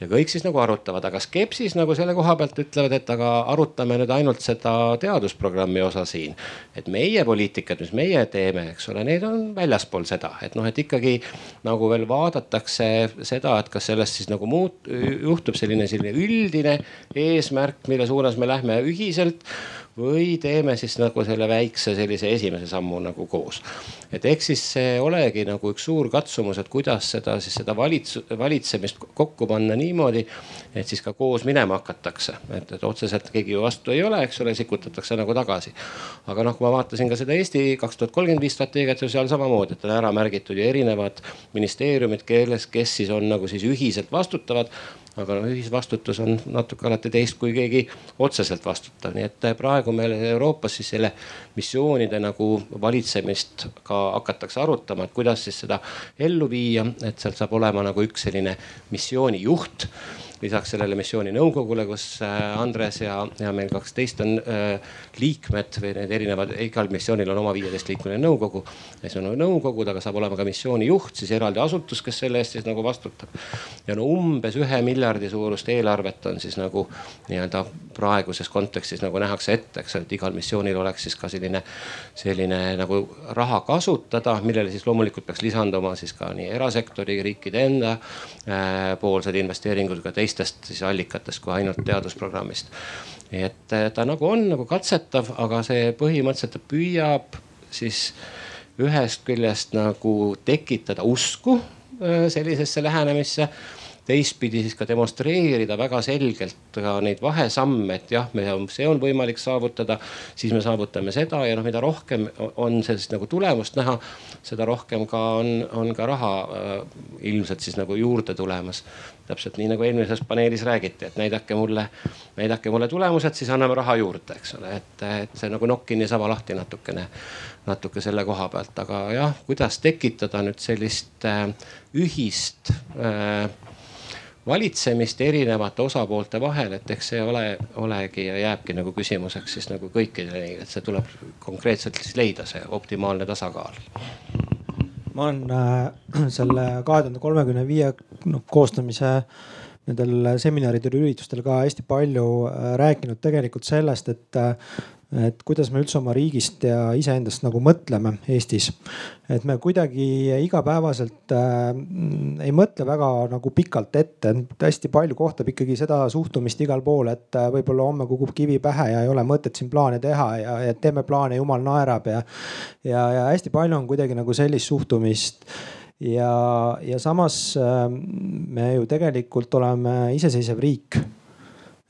ja kõik siis nagu arutavad, aga skepsis nagu selle koha pealt ütlevad, et aga arutame nüüd ainult seda teadusprogrammi osa siin. et meie poliitikat, mis meie teeme, eks ole, need on väljaspool seda, et noh, et ikkagi nagu veel vaadatakse seda, et kas sellest siis nagu muut-, juhtub selline, selline üldine eesmärk, mille suunas me lähme ühiselt või teeme siis nagu selle väikse sellise esimese sammu nagu koos. et eks siis see olegi nagu üks suur katsumus, et kuidas seda siis seda valitsus, valitsemist kokku panna niimoodi, et siis ka koos minema hakatakse, et, et otseselt keegi ju vastu ei ole, eks ole, sikutatakse nagu tagasi. aga noh, kui ma vaatasin ka seda Eesti kaks tuhat kolmkümmend viis strateegiat, seal samamoodi, et on ära märgitud ju erinevad ministeeriumid, keeles, kes siis on nagu siis ühiselt vastutavad. Aga noh, ühisvastutus on natuke alati teist kui keegi otseselt vastutav, nii et praegu meil Euroopas siis selle missioonide nagu valitsemist ka hakatakse arutama, et kuidas siis seda ellu viia, et sealt saab olema nagu üks selline missioonijuht lisaks sellele missiooninõukogule, kus äh, Andres ja, ja meil kaksteist on äh, liikmed või need erinevad, igal missioonil on oma viieteistliikmeline nõukogu. siis on nõukogud, aga saab olema ka missioonijuht, siis eraldi asutus, kes selle eest siis nagu vastutab. ja no umbes ühe miljardi suurust eelarvet on siis nagu nii-öelda praeguses kontekstis nagu nähakse ette, eks ole, et igal missioonil oleks siis ka selline, selline nagu raha kasutada, millele siis loomulikult peaks lisanduma siis ka nii erasektori, riikide enda äh, poolsed investeeringud, ka teiste teistest siis allikatest kui ainult teadusprogrammist. et eh, ta nagu on nagu katsetav, aga see põhimõtteliselt ta püüab siis ühest küljest nagu tekitada usku eh, sellisesse lähenemisse teistpidi siis ka demonstreerida väga selgelt ka neid vahesamme, et jah, me, see on võimalik saavutada, siis me saavutame seda ja noh, mida rohkem on sellist nagu tulemust näha, seda rohkem ka on, on ka raha äh, ilmselt siis nagu juurde tulemas. Täpselt nii nagu eelmises paneelis räägiti, et näidake mulle, näidake mulle tulemused, siis anname raha juurde, eks ole, et, et see nagu nokk kinni saba lahti natukene, natuke selle koha pealt, aga jah, kuidas tekitada nüüd sellist äh, ühist äh, valitsemist erinevate osapoolte vahel, et eks see ole, olegi ja jääbki nagu küsimuseks siis nagu kõikidele et see tuleb konkreetselt siis leida, see optimaalne tasakaal. Ma olen äh, <clears throat> selle kahe tuhande kolmekümne viie noh koostamise nendel seminaridel, üritustel ka hästi palju äh, rääkinud tegelikult sellest, et äh, et kuidas me üldse oma riigist ja iseendast nagu mõtleme Eestis. et me kuidagi igapäevaselt äh, ei mõtle väga nagu pikalt ette, hästi palju kohtab ikkagi seda suhtumist igal pool, et äh, võib-olla homme kukub kivi pähe ja ei ole mõtet siin plaane teha ja, ja teeme plaane, jumal naerab ja, ja, ja hästi palju on kuidagi nagu sellist suhtumist ja, ja samas äh, me ju tegelikult oleme iseseisev riik.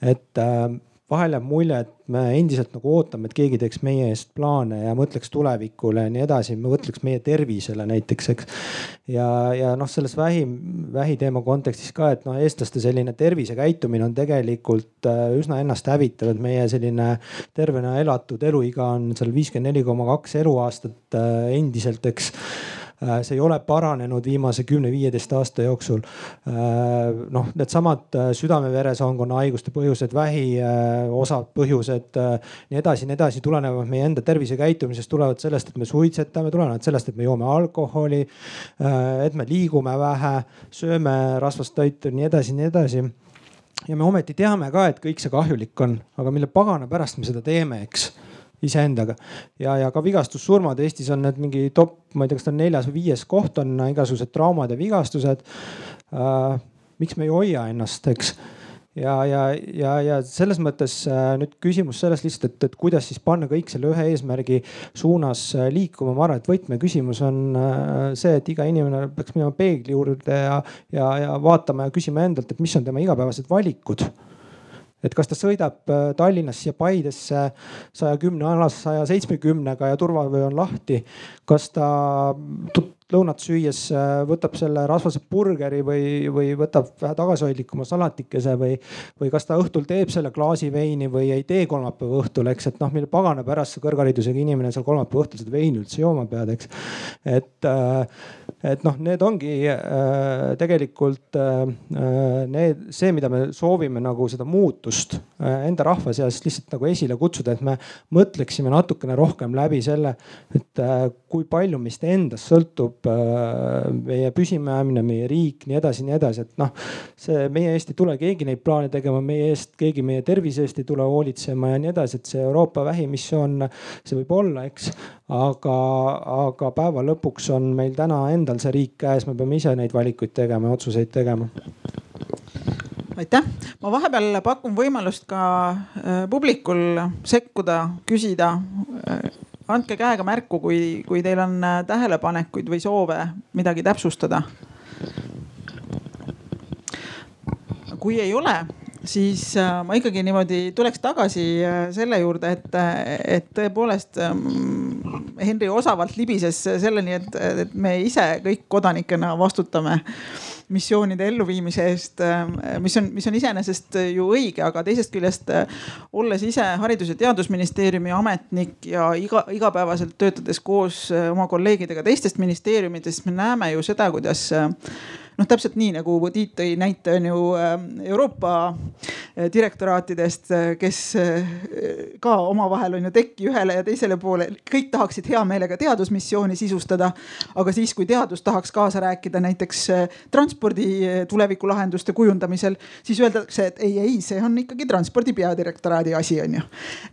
et äh, vahel jääb mulje, et me endiselt nagu ootame, et keegi teeks meie eest plaane ja mõtleks tulevikule ja nii edasi, mõtleks meie tervisele näiteks, eks. ja, ja noh, selles vähi, vähiteema kontekstis ka, et noh, eestlaste selline tervisekäitumine on tegelikult äh, üsna ennasthävitav, et meie selline tervena elatud eluiga on seal viiskümmend neli koma kaks eluaastat äh, endiselt, eks see ei ole paranenud viimase kümne-viieteist aasta jooksul. Äh, noh, needsamad äh, südame-veresoonkonna haiguste põhjused, vähi osad põhjused, nii edasi, nii edasi, tulenevad meie enda tervisekäitumisest, tulevad sellest, et me suitsetame, tulenevad sellest, et me joome alkoholi, et me liigume vähe, sööme rasvast toitu, nii edasi, nii edasi ja me ometi teame ka, et kõik see kahjulik on, aga mille pagana pärast me seda teeme, eks iseendaga. ja, ja ka vigastussurmad Eestis on need mingi top, ma ei tea, kas ta on neljas või viies koht on igasugused traumad ja vigastused äh,. miks me ei hoia ennast, eks ja, ja, ja, ja selles mõttes äh, nüüd küsimus selles lihtsalt, et, et kuidas siis panna kõik selle ühe eesmärgi suunas äh, liikuma. ma arvan, et võtmeküsimus on äh, see, et iga inimene peaks minema peegli juurde ja, ja, ja vaatama ja küsima endalt, et mis on tema igapäevased valikud et kas ta sõidab äh, Tallinnasse ja Paidesse saja kümne alas saja seitsmekümnega ja turvavöö on lahti. kas ta lõunat süües äh, võtab selle rasvase burgeri või, või võtab vähe tagasihoidlikuma salatikese või, või kas ta õhtul teeb selle klaasi veini või ei tee kolmapäeva õhtul, eks, et noh, mille pagana pärast sa kõrgharidusega inimene seal kolmapäeva õhtul seda veini üldse jooma pead, eks. et, äh, et noh, need ongi äh, tegelikult need, see, mida me soovime nagu seda muutust enda rahva seas lihtsalt nagu esile kutsuda, et me mõtleksime natukene rohkem läbi selle, et kui palju meist endast sõltub äh, meie püsimajäämine, meie riik, nii edasi, nii edasi, et noh, see meie eest ei tule keegi neid plaane tegema, meie eest keegi meie tervise eest ei tule hoolitsema ja nii edasi, et see Euroopa vähimissioon, see võib olla, eks. aga, aga päeva lõpuks on meil täna endal see riik käes, me peame ise neid valikuid tegema ja otsuseid tegema aitäh, ma vahepeal pakun võimalust ka äh, publikul sekkuda, küsida äh, andke käega märku, kui, kui teil on äh, tähelepanekuid või soove midagi täpsustada. kui ei ole siis äh, ma ikkagi niimoodi tuleks tagasi äh, selle juurde, et, et tõepoolest ähm, Henri osavalt libises selleni, et, et me ise kõik kodanikena vastutame missioonide elluviimise eest, mis on, mis on iseenesest ju õige, aga teisest küljest olles ise Haridus- ja Teadusministeeriumi ametnik ja iga, igapäevaselt töötades koos oma kolleegidega teistest ministeeriumidest, me näeme ju seda, kuidas noh, täpselt nii nagu Tiit tõi näite on ju ähm, Euroopa äh, direktoraatidest, äh, kes äh, ka omavahel on ju tekki ühele ja teisele poole, kõik tahaksid hea meelega teadusmissiooni sisustada. aga siis, kui teadus tahaks kaasa rääkida näiteks transpordi tulevikulahenduste kujundamisel, siis öeldakse, et ei, ei, see on ikkagi transpordi peadirektoraadi asi on ju.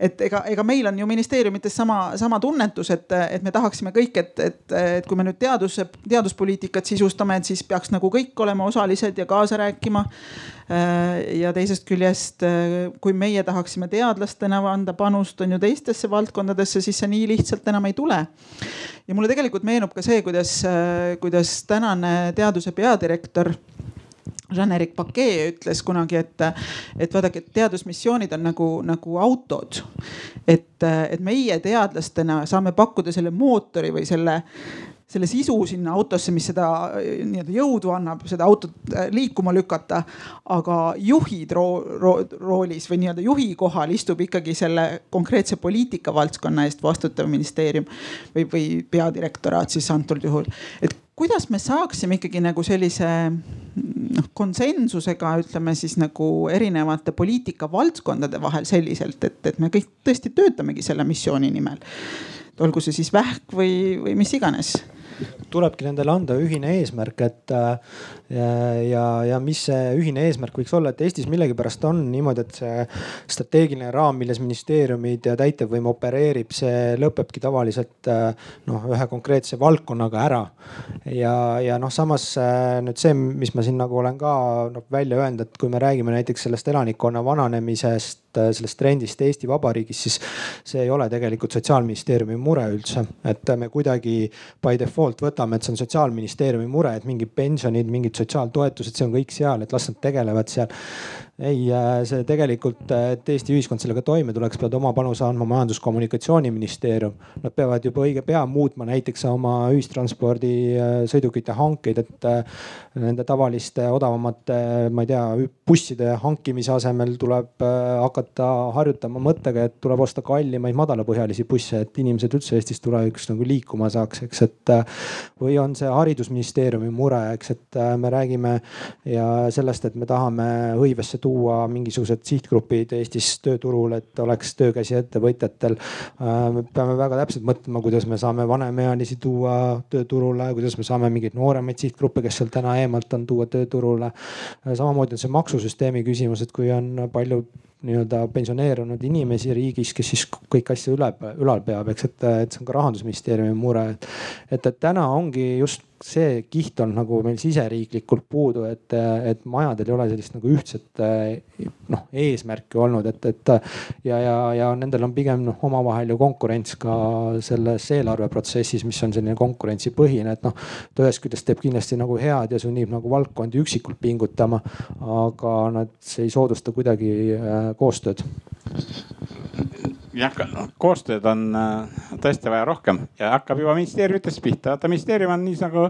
et ega, ega meil on ju ministeeriumites sama, sama tunnetus, et, et me tahaksime kõik, et, et, et kui me nüüd teaduse, teaduspoliitikat sisustame, et siis peaks nagu kõik olema osalised ja kaasa rääkima. Äh, ja teisest küljest, äh, kui meie tahaksime teadlastena anda panust on ju teistesse valdkondadesse, siis see nii lihtsalt enam ei tule. ja mulle tegelikult meenub ka see, kuidas, äh, kuidas tänane teaduse peadirektor Jean-Éric Paquet ütles kunagi, et, et vaadake, teadusmissioonid on nagu, nagu autod. et, et meie teadlastena saame pakkuda selle mootori või selle selle sisu sinna autosse, mis seda nii-öelda jõudu annab, seda autot äh, liikuma lükata. aga juhid ro ro roolis või nii-öelda juhi kohal istub ikkagi selle konkreetse poliitika valdkonna eest vastutav ministeerium või, või peadirektoraat siis antud juhul. et kuidas me saaksime ikkagi nagu sellise noh konsensusega ütleme siis nagu erinevate poliitikavaldkondade vahel selliselt, et, et me kõik tõesti töötamegi selle missiooni nimel olgu see siis vähk või, või mis iganes tulebki nendele anda ühine eesmärk, et äh, ja, ja mis see ühine eesmärk võiks olla, et Eestis millegipärast on niimoodi, et see strateegiline raam, milles ministeeriumid ja täitevvõim opereerib, see lõpebki tavaliselt äh, noh, ühe konkreetse valdkonnaga ära. ja, ja noh, samas äh, nüüd see, mis ma siin nagu olen ka noh välja öelnud, et kui me räägime näiteks sellest elanikkonna vananemisest, sellest trendist Eesti Vabariigis, siis see ei ole tegelikult sotsiaalministeeriumi mure üldse, et me kuidagi by default võtame, et see on sotsiaalministeeriumi mure, et mingid pensionid, mingid sotsiaaltoetused, see on kõik seal, et las nad tegelevad seal ei, äh, see tegelikult, äh, et Eesti ühiskond sellega toime tuleks, peavad oma panuse andma Majandus-Kommunikatsiooniministeerium. Nad peavad juba õige pea muutma näiteks oma ühistranspordi äh, sõidukite hankeid, et nende tavaliste odavamate, ma ei tea, busside hankimise asemel tuleb hakata harjutama mõttega, et tuleb osta kallimaid madalapõhjalisi busse, et inimesed üldse Eestis tulevikus nagu liikuma saaks, eks, et. või on see haridusministeeriumi mure, eks, et me räägime ja sellest, et me tahame hõivesse tuua mingisugused sihtgrupid Eestis tööturul, et oleks töökäsi ettevõtjatel. Äh, me peame väga täpselt mõtlema, kuidas me saame vanemaealisi tuua tööturule, kuidas me saame mingeid nooremaid sihtgruppe, kes seal täna eemalt on, tuua tööturule. Äh, samamoodi on see maksusüsteemi küsimus, et kui on palju nii-öelda pensioneerunud inimesi riigis, kes siis kõiki asju üle, ülal peab, eks, et, et see on ka rahandusministeeriumi mure, et, et, et täna ongi just see kiht on nagu meil siseriiklikult puudu, et, et majadel ei ole sellist nagu ühtset noh eesmärki olnud, et, et ja, ja, ja nendel on pigem noh omavahel ju konkurents ka selles eelarveprotsessis, mis on selline konkurentsipõhine, et noh. ta ühest küljest teeb kindlasti nagu head ja sunnib nagu valdkondi üksikult pingutama, aga nad ei soodusta kuidagi äh, koostööd jah, koostööd on äh, tõesti vaja rohkem ja hakkab juba ministeeriumitest pihta. vaata ministeerium on nii nagu,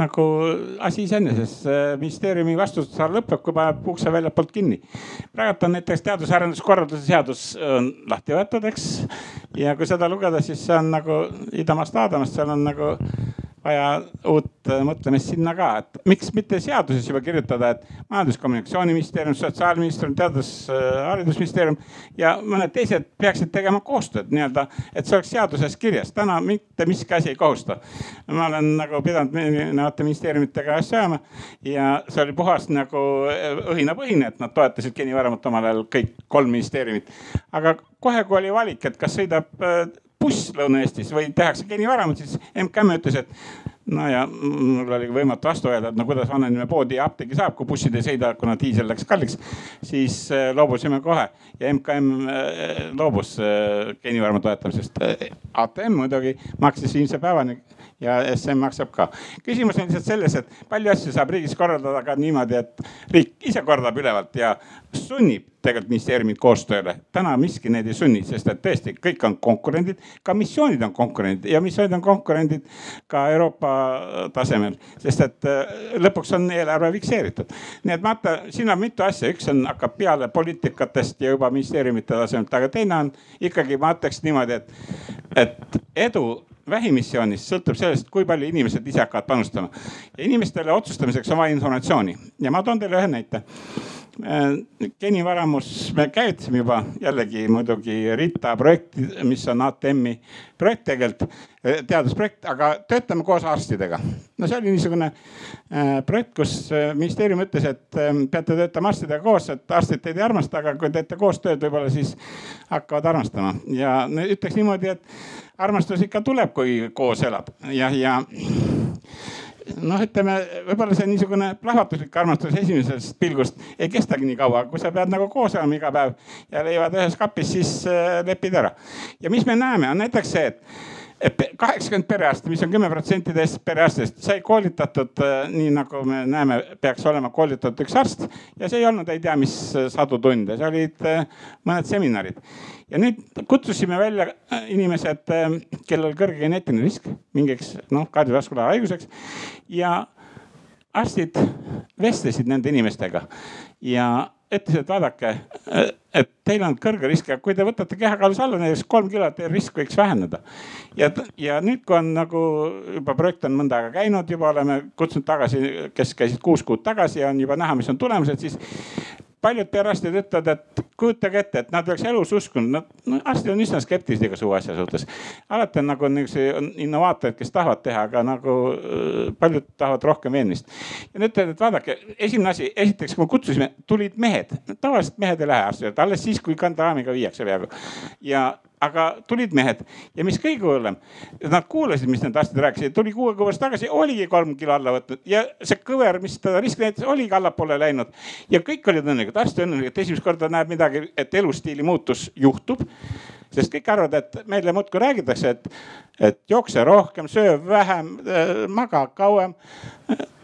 nagu asi iseeneses. ministeeriumi vastutusala lõpeb, kui paneb ukse väljapoolt kinni. praegu on näiteks teadus-arenduskorralduse seadus on lahti võetud, eks. ja kui seda lugeda, siis see on nagu idamaast Aadamast, seal on nagu vaja uut äh, mõtlemist sinna ka, et miks mitte seaduses juba kirjutada, et majandus-kommunikatsiooniministeerium, sotsiaalministeerium, teadus-haridusministeerium äh, ja mõned teised peaksid tegema koostööd nii-öelda, et see oleks seaduses kirjas. täna mitte miski asi ei kohusta. ma olen nagu pidanud erinevate ministeeriumitega asju ajama ja see oli puhas nagu äh, õhinapõhine, et nad toetasid Geni Varamat omal ajal kõik kolm ministeeriumit. aga kohe, kui oli valik, et kas sõidab buss Lõuna-Eestis või tehakse geenivaramus, siis MKM ütles, et no ja mul oli võimatu vastu öelda, et no kuidas vanainimene poodi ja apteegi saab, kui bussid ei sõida, kuna diisel läks kalliks. siis äh, loobusime kohe ja MKM äh, loobus äh, geenivarmu toetamisest. ATM muidugi maksis viimse päevani ja SM maksab ka. küsimus on lihtsalt selles, et palju asju saab riigis korraldada ka niimoodi, et riik ise korraldab ülevalt ja sunnib tegelikult ministeeriumid koostööle. täna miski neid ei sunni, sest et tõesti kõik on konkurendid, ka missioonid on konkurendid ja missioonid on konkurendid ka Euroopa tasemel, sest et äh, lõpuks on eelarve fikseeritud. nii et vaata, siin on mitu asja, üks on, hakkab peale poliitikatest ja juba ministeeriumite tasemelt, aga teine on ikkagi ma ütleks niimoodi, et, et edu vähimissioonist sõltub sellest, kui palju inimesed ise hakkavad panustama. inimestele otsustamiseks on vaja informatsiooni ja ma toon teile ühe näite Äh, genivaramus me käivitasime juba jällegi muidugi RITA projekti, mis on ATM-i projekt tegelikult, äh, teadusprojekt, aga töötame koos arstidega. no see oli niisugune äh, projekt, kus ministeerium ütles, et peate töötama arstidega koos, et arstid teid ei armasta, aga kui teete koostööd, võib-olla siis hakkavad armastama ja ütleks niimoodi, et armastus ikka tuleb, kui koos elab ja, ja noh, ütleme võib-olla see niisugune plahvatuslik armastus esimesest pilgust ei kestagi nii kaua, kui sa pead nagu koos elama iga päev ja leivad ühes kapis, siis äh, lepid ära. ja mis me näeme, on näiteks see, et kaheksakümmend perearsti, mis on kümme protsenti teist perearstidest, sai koolitatud äh, nii nagu me näeme, peaks olema koolitatud üks arst. ja see ei olnud ei tea mis sadu tunde, see olid äh, mõned seminarid ja nüüd kutsusime välja äh, inimesed, äh, kellel kõrge geneetiline risk mingiks noh kardiovaskulaalhaiguseks ja arstid vestlesid nende inimestega ja ütlesid, et vaadake, et teil on kõrge risk ja kui te võtate kehakaalus alla näiteks kolm kilo, teie risk võiks väheneda. ja, ja nüüd, kui on nagu juba projekt on mõnda aega käinud, juba oleme kutsunud tagasi, kes käisid kuus kuud tagasi ja on juba näha, mis on tulemused, siis paljud perearstid ütlevad, et kujutage ette, et nad oleks elus uskunud, nad no, arstid on üsna skeptilised iga suu asja suhtes. alati on nagu niisuguseid innovaatoreid, kes tahavad teha, aga nagu äh, paljud tahavad rohkem veenmist. ja nüüd et vaadake, esimene asi, esiteks, kui me kutsusime, tulid mehed, tavaliselt mehed ei lähe arsti juurde, alles siis, kui kandaraamiga viiakse peaaegu. ja aga tulid mehed. Ja mis kõige hullem, nad kuulasid, mis need arstid rääkisid, tuli kuu aega pärast tagasi, oligi kolm kilo alla võtnud. Ja see kõver, mis teda riski näitas, oligi allapoole läinud. ja kõik olid õnnelikud, arst õnnelik, et esimest korda näeb midagi, et elustiili muutus juhtub. Sest kõik arvavad, et meile muudkui räägitakse, et, et jookse rohkem, söö vähem, maga kauem <laughs>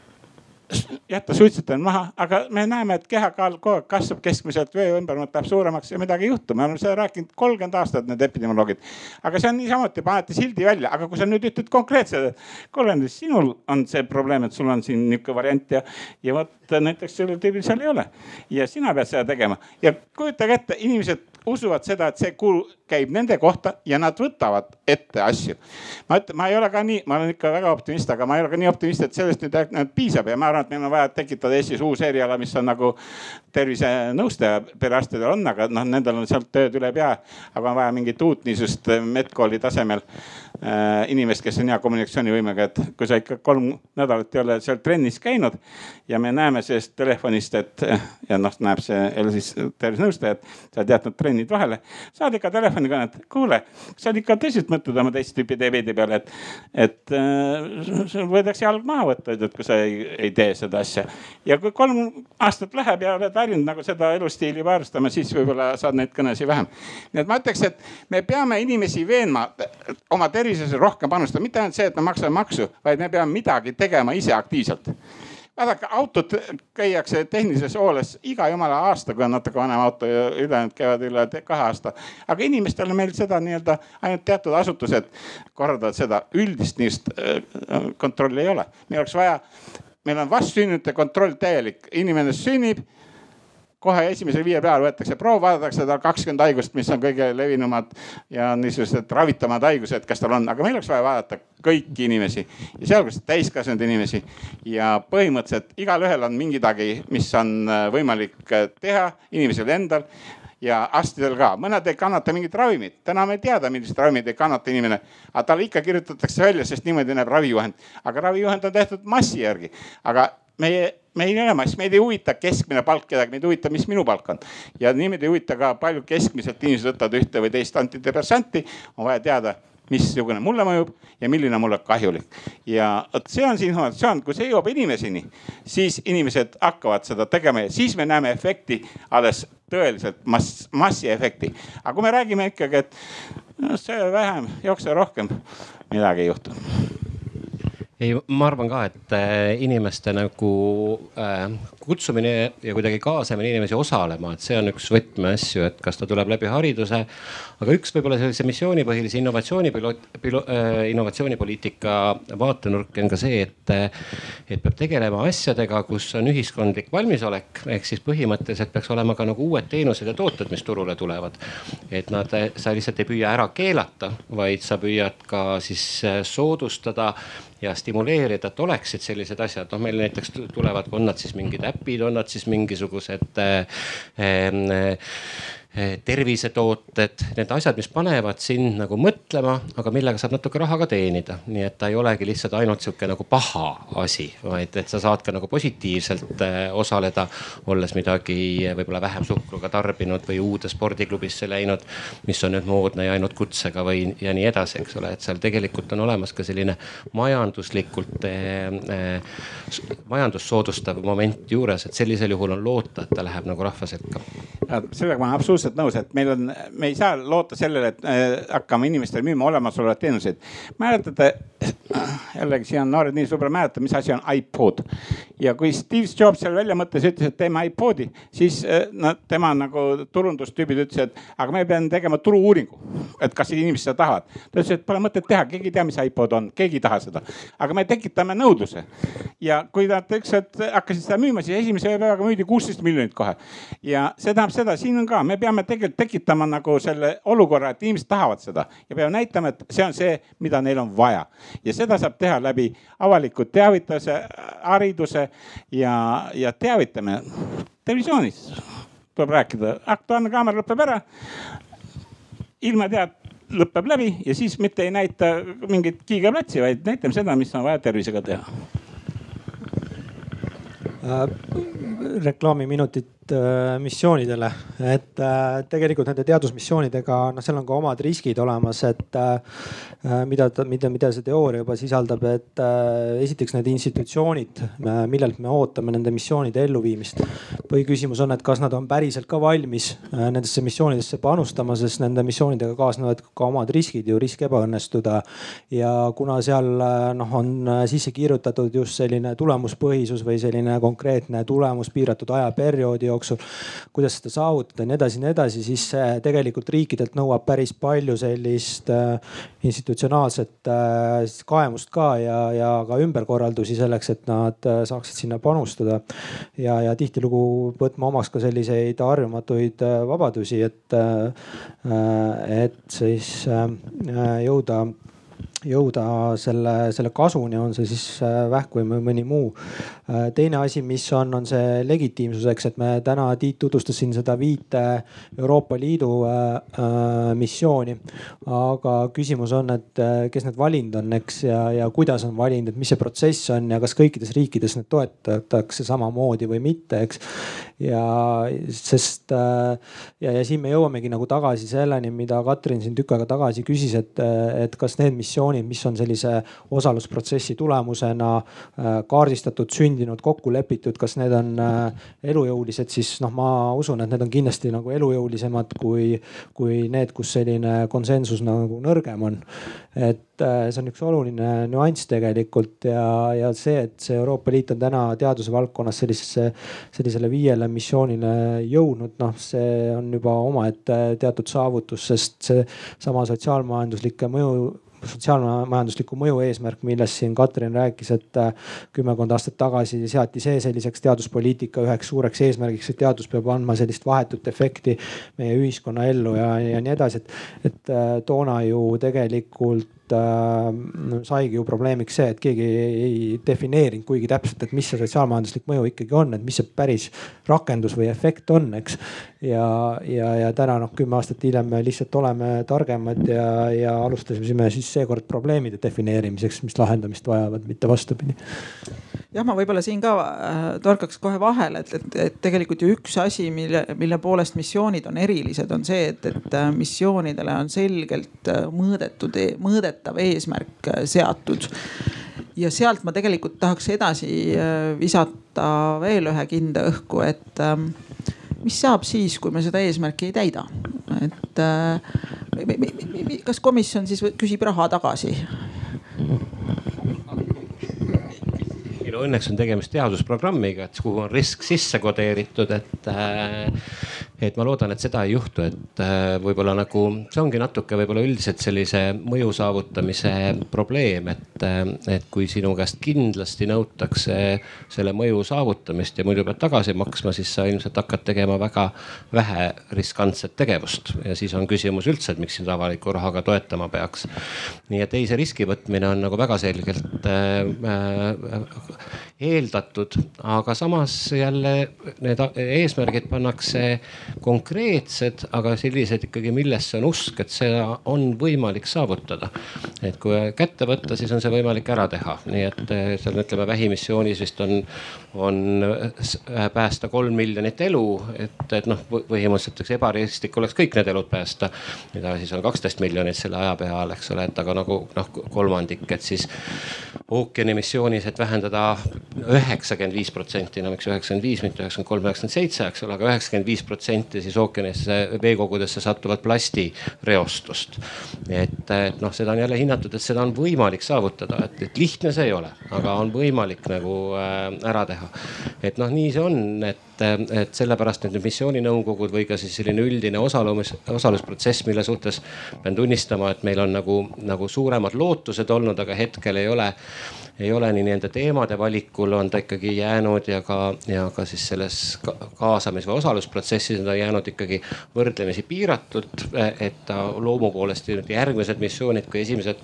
jätta suitsetamine maha, aga me näeme, et kehakaal kogu aeg kasvab keskmiselt, vöö ümbermõõt läheb suuremaks ja midagi ei juhtu. me oleme seda rääkinud kolmkümmend aastat, need epidemioloogid. aga see on niisamuti, panete sildi välja, aga kui sa nüüd ütled konkreetselt, et kuule, sinul on see probleem, et sul on siin nihuke variant ja, ja vot näiteks sellel tüübil seal ei ole. ja sina pead seda tegema ja kujutage ette, inimesed usuvad seda, et see kulu käib nende kohta ja nad võtavad ette asju. ma ütlen, ma ei ole ka nii, ma olen ikka väga optimist, aga ma ei ole ka nii optimist, et sellest nüüd piisab ja ma arvan, et meil on vaja tekitada Eestis uus eriala, mis on nagu tervisenõustaja perearstidel on, aga noh, nendel on sealt tööd üle pea. aga on vaja mingit uut niisugust medkooli tasemel äh, inimest, kes on hea kommunikatsioonivõimega, et kui sa ikka kolm nädalat ei ole seal trennis käinud ja me näeme sellest telefonist, et ja noh, näeb see jälle siis tervisenõustaja, et sa oled jätnud trennid vahele, saad ikka telefoni telefonikõnet, kuule, sa ikka tõsiselt mõtled oma teist tüüpi diabeedi peale, et, et äh, sul võidakse jalg maha võtta, ütled, kui sa ei, ei tee seda asja. ja kui kolm aastat läheb ja oled harjunud nagu seda elustiili harrastama, siis võib-olla saad neid kõnesid vähem. nii et ma ütleks, et me peame inimesi veenma oma tervisesse rohkem panustama, mitte ainult see, et me maksame maksu, vaid me peame midagi tegema ise aktiivselt vaadake, autot käiakse tehnilises hooles iga jumala aasta, kui on natuke vanem auto ja ülejäänud käivad üle kahe aasta. aga inimestel meil seda nii-öelda ainult teatud asutused korraldavad seda, üldist niisugust äh, kontrolli ei ole. meil oleks vaja, meil on vastsündinute kontroll täielik, inimene sünnib kohe esimesel viie peal võetakse proov, vaadatakse tal kakskümmend haigust, mis on kõige levinumad ja niisugused ravitamad haigused, kas tal on, aga meil oleks vaja vaadata kõiki inimesi ja sealhulgas täiskasvanud inimesi. ja põhimõtteliselt igalühel on mingidagi, mis on äh, võimalik äh, teha inimesel endal ja arstidel ka, mõned ei kannata mingit ravimit, täna me ei teada, millised ravimid ei kannata inimene. aga talle ikka kirjutatakse välja, sest niimoodi näeb ravijuhend, aga ravijuhend on tehtud massi järgi, aga meie, meil ei ole mass, meid ei huvita keskmine palk kedagi, meid huvitab, mis minu palk on. ja niimoodi ei huvita ka palju keskmiselt inimesed võtavad ühte või teist antidepressanti. on vaja teada, missugune mulle mõjub ja milline on mulle kahjulik. ja vot see on see informatsioon, kui see jõuab inimeseni, siis inimesed hakkavad seda tegema ja siis me näeme efekti alles tõeliselt mass, massiefekti. aga kui me räägime ikkagi, et no, söö vähem, jookse rohkem, midagi ei juhtu ei, ma arvan ka, et äh, inimeste nagu äh, kutsumine ja kuidagi kaasamine inimesi osalema, et see on üks võtmeasju, et kas ta tuleb läbi hariduse. aga üks võib-olla sellise missioonipõhilise innovatsiooni piloot, pilo, äh, innovatsioonipoliitika vaatenurk on ka see, et, et peab tegelema asjadega, kus on ühiskondlik valmisolek, ehk siis põhimõtteliselt peaks olema ka nagu uued teenused ja tooted, mis turule tulevad. et nad, sa lihtsalt ei püüa ära keelata, vaid sa püüad ka siis äh, soodustada ja stimuleerida, et oleksid sellised asjad, noh meil näiteks tulevad, on nad siis mingid äpid, on nad siis mingisugused äh, äh, tervisetooted, need asjad, mis panevad sind nagu mõtlema, aga millega saab natuke raha ka teenida. nii et ta ei olegi lihtsalt ainult sihuke nagu paha asi, vaid et sa saad ka nagu positiivselt eh, osaleda, olles midagi võib-olla vähem suhkruga tarbinud või uude spordiklubisse läinud, mis on nüüd moodne ja ainult kutsega või ja nii edasi, eks ole, et seal tegelikult on olemas ka selline majanduslikult eh,, eh majandust soodustav moment juures, et sellisel juhul on loota, et ta läheb nagu rahva sekka. sellega ma absoluutselt absoluutselt nõus, et meil on, me ei saa loota sellele, et äh, hakkame inimestele müüma olemasolevaid teenuseid. mäletate, jällegi siia on noored inimesed võib-olla mäletavad, mis asi on iPod. ja kui Steve Jobs seal välja mõtles, ütles, et teeme iPodi, siis äh, no tema nagu turundustüübid ütlesid, et aga me peame tegema turu-uuringu, et kas inimesed seda tahavad. ta ütles, et pole mõtet teha, keegi ei tea, mis iPod on, keegi ei taha seda. aga me tekitame nõudluse. ja kui nad ükskord hakkasid seda müüma, siis esimese päevaga müüdi kuusteist miljonit kohe. ja see tähendab seda, siin on ka, me peame peame tegelikult tekitama nagu selle olukorra, et inimesed tahavad seda ja peame näitama, et see on see, mida neil on vaja. ja seda saab teha läbi avaliku teavituse, hariduse ja, ja teavitamine. televisioonis tuleb rääkida, Aktuaalne kaamera lõpeb ära. ilmateat lõpeb läbi ja siis mitte ei näita mingit kiigeplatsi, vaid näitame seda, mis on vaja tervisega teha äh,. reklaamiminutid Äh, missioonidele, et äh, tegelikult nende teadusmissioonidega, noh, seal on ka omad riskid olemas, et äh, mida, mida, mida see teooria juba sisaldab, et esiteks need institutsioonid, millelt me ootame nende missioonide elluviimist. põhiküsimus on, et kas nad on päriselt ka valmis nendesse missioonidesse panustama, sest nende missioonidega kaasnevad ka omad riskid ju, risk ebaõnnestuda. ja kuna seal noh, on sisse kirjutatud just selline tulemuspõhisus või selline konkreetne tulemus piiratud ajaperioodi jooksul jooksul. kuidas seda saavutada ja nii edasi ja nii edasi, siis see tegelikult riikidelt nõuab päris palju sellist äh, institutsionaalset äh, kaemust ka ja, ja ka ümberkorraldusi selleks, et nad äh, saaksid sinna panustada. ja, ja tihtilugu võtma omaks ka selliseid harjumatuid vabadusi, et, et siis jõuda jõuda selle, selle kasuni, on see siis äh, vähk või mõni muu. Äh, teine asi, mis on, on see legitiimsuseks, et me täna Tiit tutvustas siin seda viite Euroopa Liidu äh, missiooni. aga küsimus on, et kes need valinud on, eks ja, ja kuidas on valinud, et mis see protsess on ja kas kõikides riikides need toetatakse samamoodi või mitte, eks ja sest ja, ja siin me jõuamegi nagu tagasi selleni, mida Katrin siin tükk aega tagasi küsis, et, et kas need missioonid, mis on sellise osalusprotsessi tulemusena äh, kaardistatud, sündinud, kokku lepitud, kas need on äh, elujõulised, siis noh, ma usun, et need on kindlasti nagu elujõulisemad kui, kui need, kus selline konsensus nagu nõrgem on. et äh, see on üks oluline nüanss tegelikult ja, ja see, et see Euroopa Liit on täna teaduse valdkonnas sellisesse, sellisele viiele missioonile jõudnud, noh, see on juba omaette teatud saavutus, sest seesama sotsiaalmajanduslike mõju sotsiaalmajandusliku mõju eesmärk, millest siin Katrin rääkis, et äh, kümmekond aastat tagasi seati see selliseks teaduspoliitika üheks suureks eesmärgiks, et teadus peab andma sellist vahetut efekti meie ühiskonna ellu ja, ja nii edasi, et, et äh, toona ju tegelikult saigi ju probleemiks see, et keegi ei, defineerinud kuigi täpselt, et mis see sotsiaalmajanduslik mõju ikkagi on, et mis see päris rakendus või efekt on, eks. ja, ja, ja täna noh, kümme aastat hiljem me lihtsalt oleme targemad ja, ja alustasime siis seekord probleemide defineerimiseks, mis lahendamist vajavad, mitte vastupidi jah, ma võib-olla siin ka äh, torkaks kohe vahele, et, et, et tegelikult ju üks asi, mille, mille poolest missioonid on erilised, on see, et, et äh, missioonidele on selgelt äh, mõõdetud, e-, mõõdetav eesmärk seatud ja sealt ma tegelikult tahaks edasi visata veel ühe kinda õhku, et ähm, mis saab siis, kui me seda eesmärki ei täida, et kas komisjon siis küsib raha tagasi? No õnneks on tegemist teadusprogrammiga, et kuhu on risk sisse kodeeritud, et äh, et ma loodan, et seda ei juhtu, et äh, võib-olla nagu see ongi natuke võib-olla üldiselt sellise mõju saavutamise probleem, et, äh, et kui sinu käest kindlasti nõutakse selle mõju saavutamist ja muidu pead tagasi maksma, siis sa ilmselt hakkad tegema väga vähe riskantset tegevust ja siis on küsimus üldse, et miks sind avaliku rahaga toetama peaks. nii et ei, see riski võtmine on nagu väga selgelt äh, eeldatud, aga samas jälle need eesmärgid pannakse konkreetsed, aga sellised ikkagi, millesse on usk, et seda on võimalik saavutada. et kui kätte võtta, siis on see võimalik ära teha, nii et eh, seal ütleme vähimissioonis vist on, on päästa kolm miljonit elu, et, et noh, põhimõtteliselt eks ebarealistlik oleks kõik need elud päästa. mida siis on kaksteist miljonit selle aja peal, eks ole, et aga nagu noh, kolmandik, et siis ookeani missioonis, et vähendada üheksakümmend viis protsenti, no miks üheksakümmend viis, mitte üheksakümmend kolm, üheksakümmend seitse, eks ole, aga üheksakümmend viis protsenti siis ookeanisse, veekogudesse sattuvat plastireostust. et, et noh, seda on jälle hinnatud, et seda on võimalik saavutada, et, et lihtne see ei ole, aga on võimalik nagu äh, ära teha. et noh, nii see on, et et sellepärast need missiooninõukogud või ka siis selline üldine osalumis, osalusprotsess, mille suhtes pean tunnistama, et meil on nagu, nagu suuremad lootused olnud, aga hetkel ei ole ei ole nii nende teemade valikul on ta ikkagi jäänud ja ka, ja ka siis selles kaasamis- või osalusprotsessis on ta jäänud ikkagi võrdlemisi piiratud. et ta loomu poolest järgmised missioonid, kui esimesed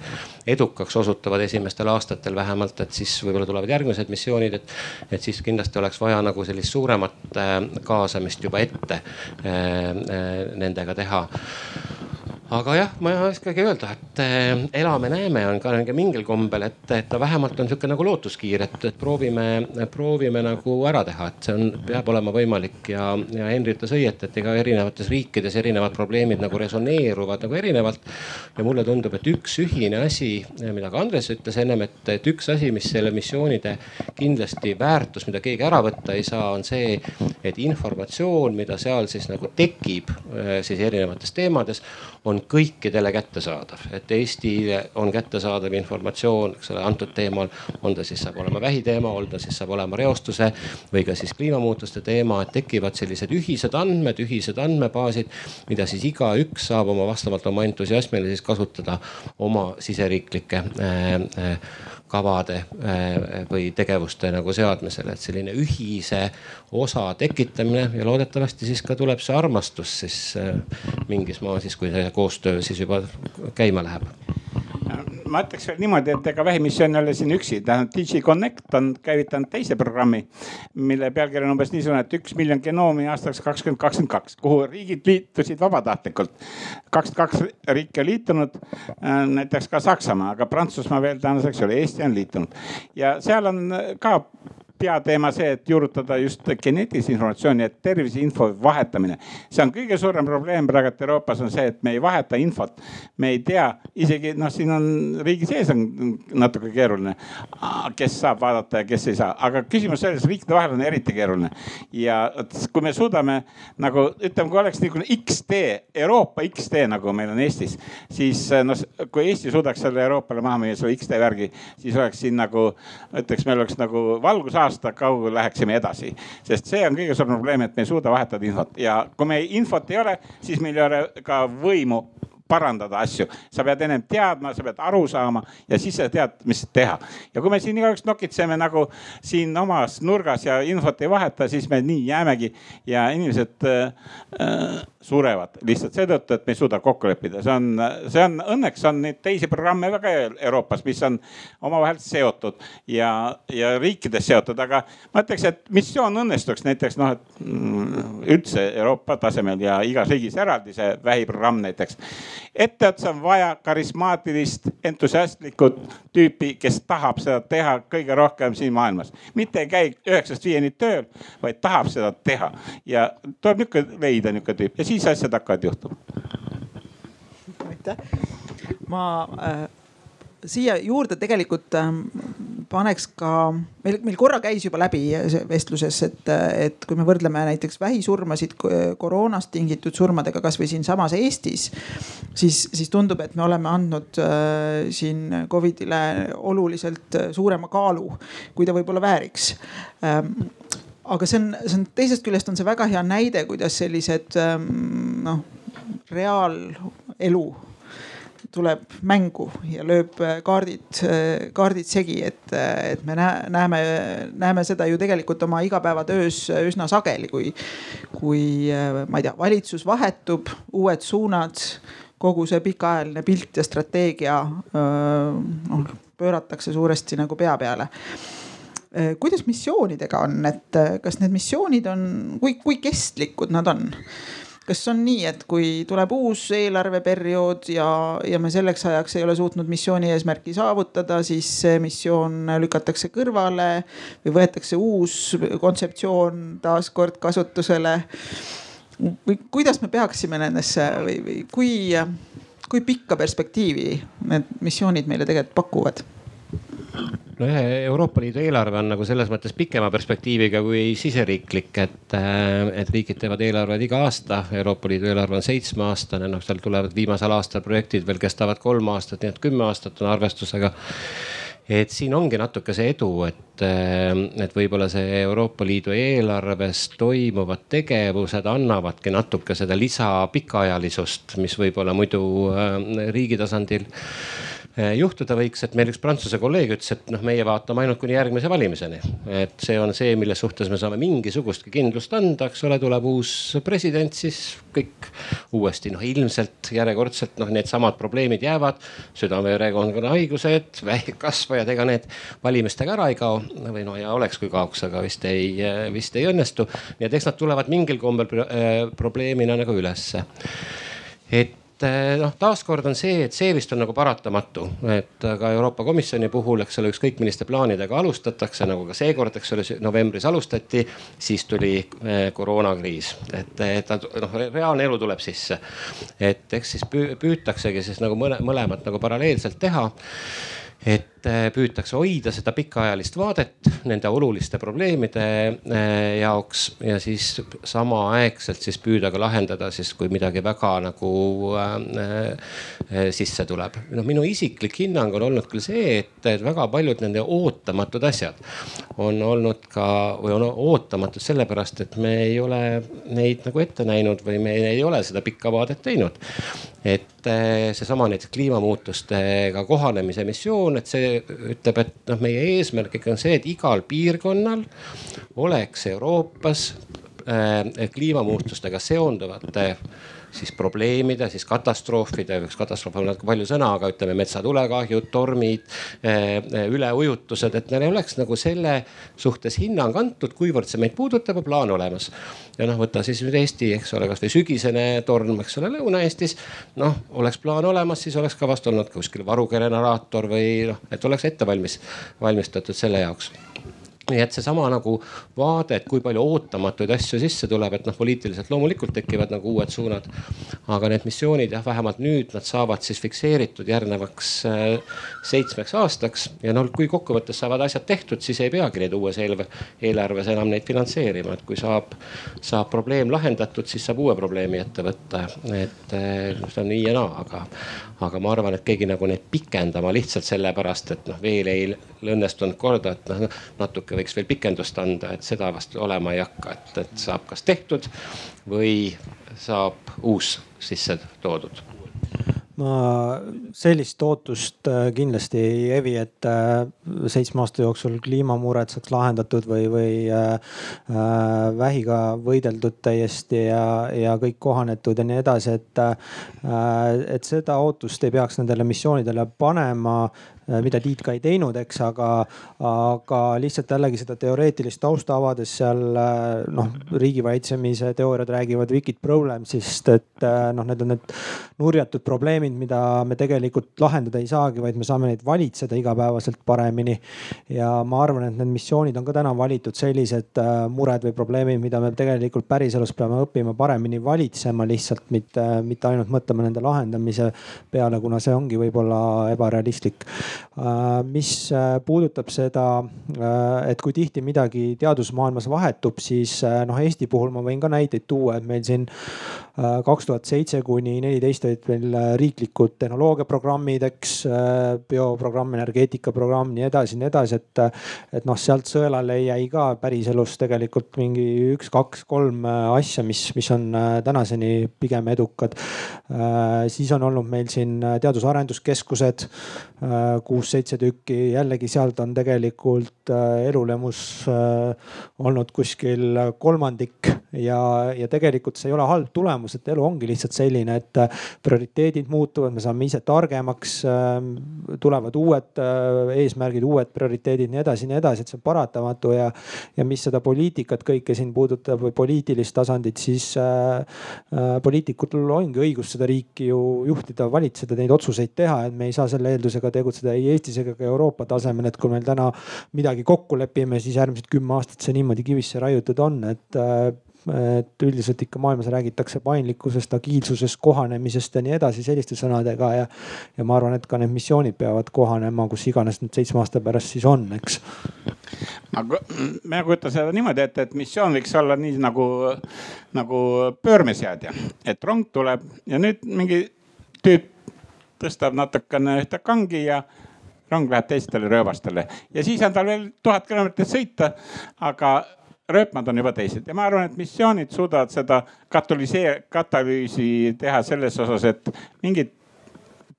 edukaks osutuvad esimestel aastatel vähemalt, et siis võib-olla tulevad järgmised missioonid, et, et siis kindlasti oleks vaja nagu sellist suuremat äh, kaasamist juba ette äh, äh, nendega teha aga jah, ma ei oskagi öelda, et eh, elame-näeme on ka mingil kombel, et, et ta vähemalt on sihuke nagu lootuskiir, et, et proovime, proovime nagu ära teha, et see on, peab olema võimalik ja, ja Henri ütles õieti, et ega erinevates riikides erinevad probleemid nagu resoneeruvad nagu erinevalt. ja mulle tundub, et üks ühine asi, mida ka Andres ütles ennem, et, et üks asi, mis selle missioonide kindlasti väärtus, mida keegi ära võtta ei saa, on see, et informatsioon, mida seal siis nagu tekib eh, siis erinevates teemades on kõikidele kättesaadav, et Eestile on kättesaadav informatsioon, eks ole, antud teemal. on ta siis saab olema vähiteema, on ta siis saab olema reostuse või ka siis kliimamuutuste teema, et tekivad sellised ühised andmed, ühised andmebaasid, mida siis igaüks saab oma vastavalt oma entusiasmile siis kasutada oma siseriiklike äh, äh, kavade äh, või tegevuste nagu seadmisel, et selline ühise osa tekitamine ja loodetavasti siis ka tuleb see armastus siis äh, mingis maa siis, kui see koostöö siis juba käima läheb ma ütleks veel niimoodi, et ega vähimissioon ei ole siin üksi, tähendab DigiConnect on käivitanud teise programmi, mille pealkiri on umbes niisugune, et üks miljon genoomi aastaks kakskümmend kakskümmend kaks, kuhu riigid liitusid vabatahtlikult. kakskümmend kaks riiki on liitunud, äh, näiteks ka Saksamaa, aga Prantsusmaa veel tänaseks ei ole, Eesti on liitunud ja seal on ka peateema see, et juurutada just geneetilist informatsiooni, et terviseinfo vahetamine. see on kõige suurem probleem praegu Euroopas on see, et me ei vaheta infot. me ei tea, isegi noh, siin on riigi sees on natuke keeruline, kes saab vaadata ja kes ei saa, aga küsimus selles riikide vahel on eriti keeruline. ja kui me suudame nagu ütleme, kui oleks niisugune X-tee, Euroopa X-tee nagu meil on Eestis, siis noh, kui Eesti suudaks selle Euroopale maha müüa, selle X-tee värgi, siis oleks siin nagu ütleks, meil oleks nagu valgusaar aasta kaugel läheksime edasi. sest see on kõige suurem probleem, et me ei suuda vahetada infot ja kui meil infot ei ole, siis meil ei ole ka võimu parandada asju. sa pead ennem teadma, sa pead aru saama ja siis sa tead, mis teha. ja kui me siin igaüks nokitseme nagu siin omas nurgas ja infot ei vaheta, siis me nii jäämegi ja inimesed äh, surevad lihtsalt seetõttu, et me ei suuda kokku leppida, see on, see on õnneks on neid teisi programme väga Euroopas, mis on omavahel seotud ja, ja riikides seotud, aga ma ütleks, et missioon õnnestuks näiteks noh, et mm, üldse Euroopa tasemel ja igas riigis eraldi see vähiprogramm näiteks. etteotsa on vaja karismaatilist, entusiastlikku tüüpi, kes tahab seda teha kõige rohkem siin maailmas, mitte ei käi üheksast viieni tööl, vaid tahab seda teha. Ja tuleb niisugune leida niisugune tüüp. Ja siis asjad hakkavad juhtuma. aitäh, ma äh, siia juurde tegelikult äh, paneks ka, meil, meil korra käis juba läbi vestluses, et, et kui me võrdleme näiteks vähisurmasid koroonast tingitud surmadega kasvõi siinsamas Eestis. siis, siis tundub, et me oleme andnud äh, siin Covidile oluliselt suurema kaalu, kui ta võib-olla vääriks ähm, aga see on, see on teisest küljest on see väga hea näide, kuidas sellised ähm, noh, reaalelu tuleb mängu ja lööb äh, kaardid, äh, kaardid segi, et, äh, et me näeme, näeme seda ju tegelikult oma igapäevatöös üsna sageli, kui, kui ma ei tea, valitsus vahetub, uued suunad, kogu see pikaajaline pilt ja strateegia noh pööratakse suuresti nagu pea peale kuidas missioonidega on, et kas need missioonid on, kui, kui kestlikud nad on? kas on nii, et kui tuleb uus eelarveperiood ja, ja me selleks ajaks ei ole suutnud missiooni eesmärki saavutada, siis see missioon lükatakse kõrvale või võetakse uus kontseptsioon taaskord kasutusele? või kuidas me peaksime nendesse või, või kui, kui pikka perspektiivi need missioonid meile tegelikult pakuvad? No ühe Euroopa Liidu eelarve on nagu selles mõttes pikema perspektiiviga kui siseriiklik, et, äh, et riigid teevad eelarveid iga aasta. Euroopa Liidu eelarve on seitsmeaastane, noh seal tulevad viimasel aastal projektid veel kestavad kolm aastat, nii et kümme aastat on arvestusega et siin ongi natuke see edu, et, äh, et võib-olla see Euroopa Liidu eelarves toimuvad tegevused annavadki natuke seda lisa pikaajalisust, mis võib-olla muidu äh, riigi tasandil juhtuda võiks, et meil üks Prantsuse kolleeg ütles, et noh, meie vaatame ainult kuni järgmise valimiseni. et see on see, mille suhtes me saame mingisugustki kindlust anda, eks ole, tuleb uus president, siis kõik uuesti noh, ilmselt järjekordselt noh, needsamad probleemid jäävad. südame-verekonna haigused, vähkkasvajad, ega need valimistega ära ei kao või no ja oleks, kui kaoks, aga vist ei, vist ei õnnestu. nii et eks nad tulevad mingil kombel äh, probleemina nagu ülesse et Eh, noh, taaskord on see, et see vist on nagu paratamatu, et ka Euroopa Komisjoni puhul, eks ole, ükskõik milliste plaanidega alustatakse, nagu ka seekord, eks ole, novembris alustati, siis tuli eh, koroonakriis, et, et noh, reaalne elu tuleb sisse. et eks siis püütaksegi siis nagu mõle, mõlemat nagu paralleelselt teha et äh, püütakse hoida seda pikaajalist vaadet nende oluliste probleemide äh, jaoks ja siis samaaegselt siis püüda ka lahendada siis, kui midagi väga nagu äh, sisse tuleb. noh, minu isiklik hinnang on olnud küll see, et väga paljud nende ootamatud asjad on olnud ka või on ootamatud sellepärast, et me ei ole neid nagu ette näinud või me ei ole seda pikka vaadet teinud. Et seesama näiteks kliimamuutustega kohanemise missioon on, et see ütleb, et noh, meie eesmärk ikka on see, et igal piirkonnal oleks Euroopas äh, kliimamuutustega seonduvate siis probleemide, siis katastroofide, üks katastroof on natuke palju sõna, aga ütleme metsatulekahjud, tormid, eh, eh, üleujutused, et neil oleks nagu selle suhtes hinnang antud, kuivõrd see meid puudutab ja plaan olemas. ja noh, võta siis nüüd Eesti, eks ole, kasvõi sügisene torm, eks ole, Lõuna-Eestis. noh, oleks plaan olemas, siis oleks ka vast olnud kuskil varugeneraator või noh, et oleks ette valmis, valmistatud selle jaoks nii et seesama nagu vaade, et kui palju ootamatuid asju sisse tuleb, et noh, poliitiliselt loomulikult tekivad nagu uued suunad. aga need missioonid jah, vähemalt nüüd nad saavad siis fikseeritud järgnevaks äh, seitsmeks aastaks ja noh, kui kokkuvõttes saavad asjad tehtud, siis ei peagi neid uues eelarves enam neid finantseerima, et kui saab, saab probleem lahendatud, siis saab uue probleemi ette võtta. et äh, see on nii ja naa, aga, aga ma arvan, et keegi nagu neid pikendama lihtsalt sellepärast, et noh, veel ei õnnestunud korda, et noh natuke natuke võiks veel pikendust anda, et seda vast olema ei hakka, et, et saab kas tehtud või saab uus sisse toodud. Ma sellist ootust äh, kindlasti ei evi, et äh, seitsme aasta jooksul kliimamured saaks lahendatud või, või äh, äh, vähiga võideldud täiesti ja, ja kõik kohanetud ja nii edasi, et et seda ootust ei peaks nendele missioonidele panema mida Tiit ka ei teinud, eks, aga, aga lihtsalt jällegi seda teoreetilist tausta avades seal äh, noh, riigivalitsemise teooriad räägivad wicked problems'ist, et äh, noh, need on need nurjatud probleemid, mida me tegelikult lahendada ei saagi, vaid me saame neid valitseda igapäevaselt paremini. ja ma arvan, et need missioonid on ka täna valitud sellised mured või probleemid, mida me tegelikult päriselus peame õppima paremini valitsema, lihtsalt mitte, mitte ainult mõtlema nende lahendamise peale, kuna see ongi võib-olla ebarealistlik Äh, mis äh, puudutab seda, äh, et kui tihti midagi teadusmaailmas vahetub, siis noh, Eesti puhul ma võin ka näiteid tuua, et meil siin kaks tuhat seitse kuni neliteist olid meil riiklikud tehnoloogiaprogrammid, eks, bioprogramm, energeetikaprogramm, nii edasi, nii edasi, et, et noh, sealt sõelale jäi ka päriselus tegelikult mingi üks, kaks, kolm asja, mis, mis on tänaseni pigem edukad. siis on olnud meil siin teadus-arenduskeskused kuus-seitse tükki, jällegi sealt on tegelikult äh, elulemus äh, olnud kuskil kolmandik ja, ja tegelikult see ei ole halb tulemus, et elu ongi lihtsalt selline, et äh, prioriteedid muutuvad, me saame ise targemaks. tulevad uued eesmärgid, uued prioriteedid, nii edasi, nii edasi, et see on paratamatu ja, ja mis seda poliitikat kõike siin puudutab või poliitilist tasandit, siis äh, poliitikutel ongi õigus seda riiki ju juhtida, valitseda, neid otsuseid teha, et me ei saa selle eeldusega tegutseda ei Eestis ega ka Euroopa tasemel, et kui meil täna midagi kokku lepime, siis järgmised kümme aastat see niimoodi kivisse raiutud on, et äh, et üldiselt ikka maailmas räägitakse paindlikkusest, agiilsusest, kohanemisest ja nii edasi selliste sõnadega ja. ja ma arvan, et ka need missioonid peavad kohanema, kus iganes need seitsme aasta pärast siis on, eks. aga mina kujutan seda niimoodi ette, et missioon võiks olla nii nagu, nagu pöörmeseadja, et rong tuleb ja nüüd mingi tüüp tõstab natukene ühte kangi ja rong läheb teistele rööbastele ja siis on tal veel tuhat kilomeetrit sõita, aga rööpmad on juba teised ja ma arvan, et missioonid suudavad seda katalüseer-, katalüüsi teha selles osas, et mingid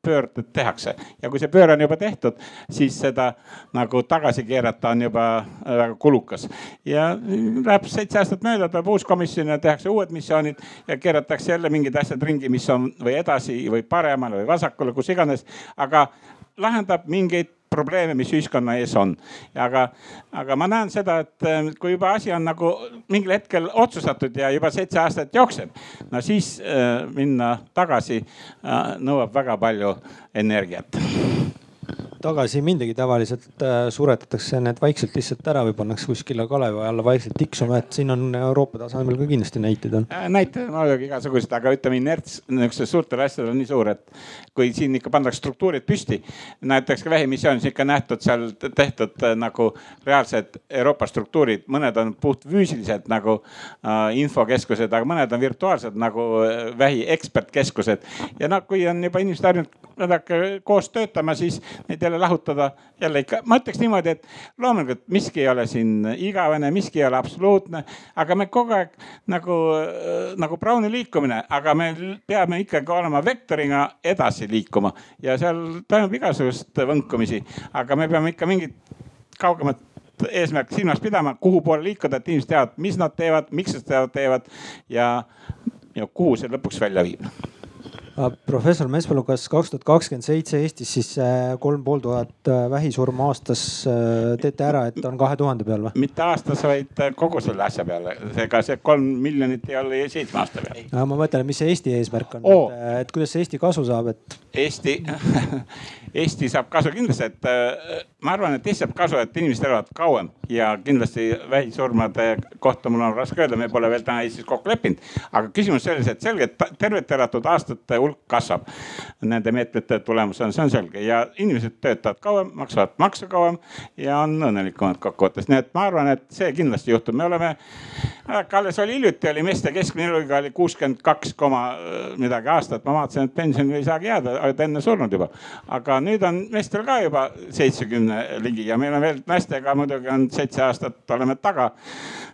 pöörded tehakse ja kui see pööre on juba tehtud, siis seda nagu tagasi keerata on juba väga kulukas. ja läheb seitse aastat mööda, tuleb uus komisjon ja tehakse uued missioonid ja keeratakse jälle mingid asjad ringi, mis on või edasi või paremale või vasakule, kus iganes. aga lahendab mingeid probleeme, mis ühiskonna ees on. aga, aga ma näen seda, et äh, kui juba asi on nagu mingil hetkel otsustatud ja juba seitse aastat jookseb, no siis äh, minna tagasi äh, nõuab väga palju energiat tagasi ei mindagi, tavaliselt äh, suretatakse need vaikselt lihtsalt ära või pannakse kuskile kalevi alla vaikselt tiksuma, et siin on Euroopa tasemel ka kindlasti näiteid on. Äh, näiteid on muidugi igasuguseid, aga ütleme inerts niisugustel suurtel asjadel on nii suur, et kui siin ikka pannakse struktuurid püsti. näiteks ka vähimissioonis ikka nähtud seal tehtud äh, nagu reaalsed Euroopa struktuurid, mõned on puhtfüüsilised nagu äh, infokeskused, aga mõned on virtuaalsed nagu vähi ekspertkeskused. ja noh, kui on juba inimesed harjunud koos töötama, siis neid jälle lahutada. Jälle ikka, ma ütleks niimoodi, et loomulikult miski ei ole siin igavene, miski ei ole absoluutne, aga me kogu aeg nagu, nagu Browni liikumine, aga me peame ikkagi olema vektoriga edasi liikuma. Ja seal toimub igasugust võnkumisi, aga me peame ikka mingit kaugemat eesmärki silmas pidama, kuhu poole liikuda, et inimesed teavad, mis nad teevad, miks nad seda teevad ja, ja kuhu see lõpuks välja viib professor Mespalu, kas kaks tuhat kakskümmend seitse Eestis siis äh, kolm pool tuhat äh, vähisurma aastas äh, teete ära, et on kahe tuhande peal või? mitte aastas, vaid kogu selle asja peale. ega see kolm miljonit ei ole seitsme aasta peal. ma mõtlen, mis see Eesti eesmärk on oh., et, et kuidas Eesti kasu saab, et? Eesti <laughs> Eesti saab kasu kindlasti, et ma arvan, et Eesti saab kasu, et inimesed elavad kauem ja kindlasti vähisurmade kohta mul on raske öelda, me pole veel täna Eestis kokku leppinud. aga küsimus selles, et selgelt tervelt elatud aastate hulk kasvab. Nende meetmete tulemusena, see on selge. Ja inimesed töötavad kauem, maksavad makse kauem ja on õnnelikumad kokkuvõttes, nii et ma arvan, et see kindlasti juhtub, me oleme. alles oli hiljuti oli meeste keskmine eluiga oli kuuskümmend kaks koma äh, midagi aastat, ma vaatasin, et pensionile ei saagi jääda, olid enne surnud juba. aga nüüd on meestel ka juba seitsmekümne ligi ja meil on veel naistega muidugi on seitse aastat oleme taga. Äh,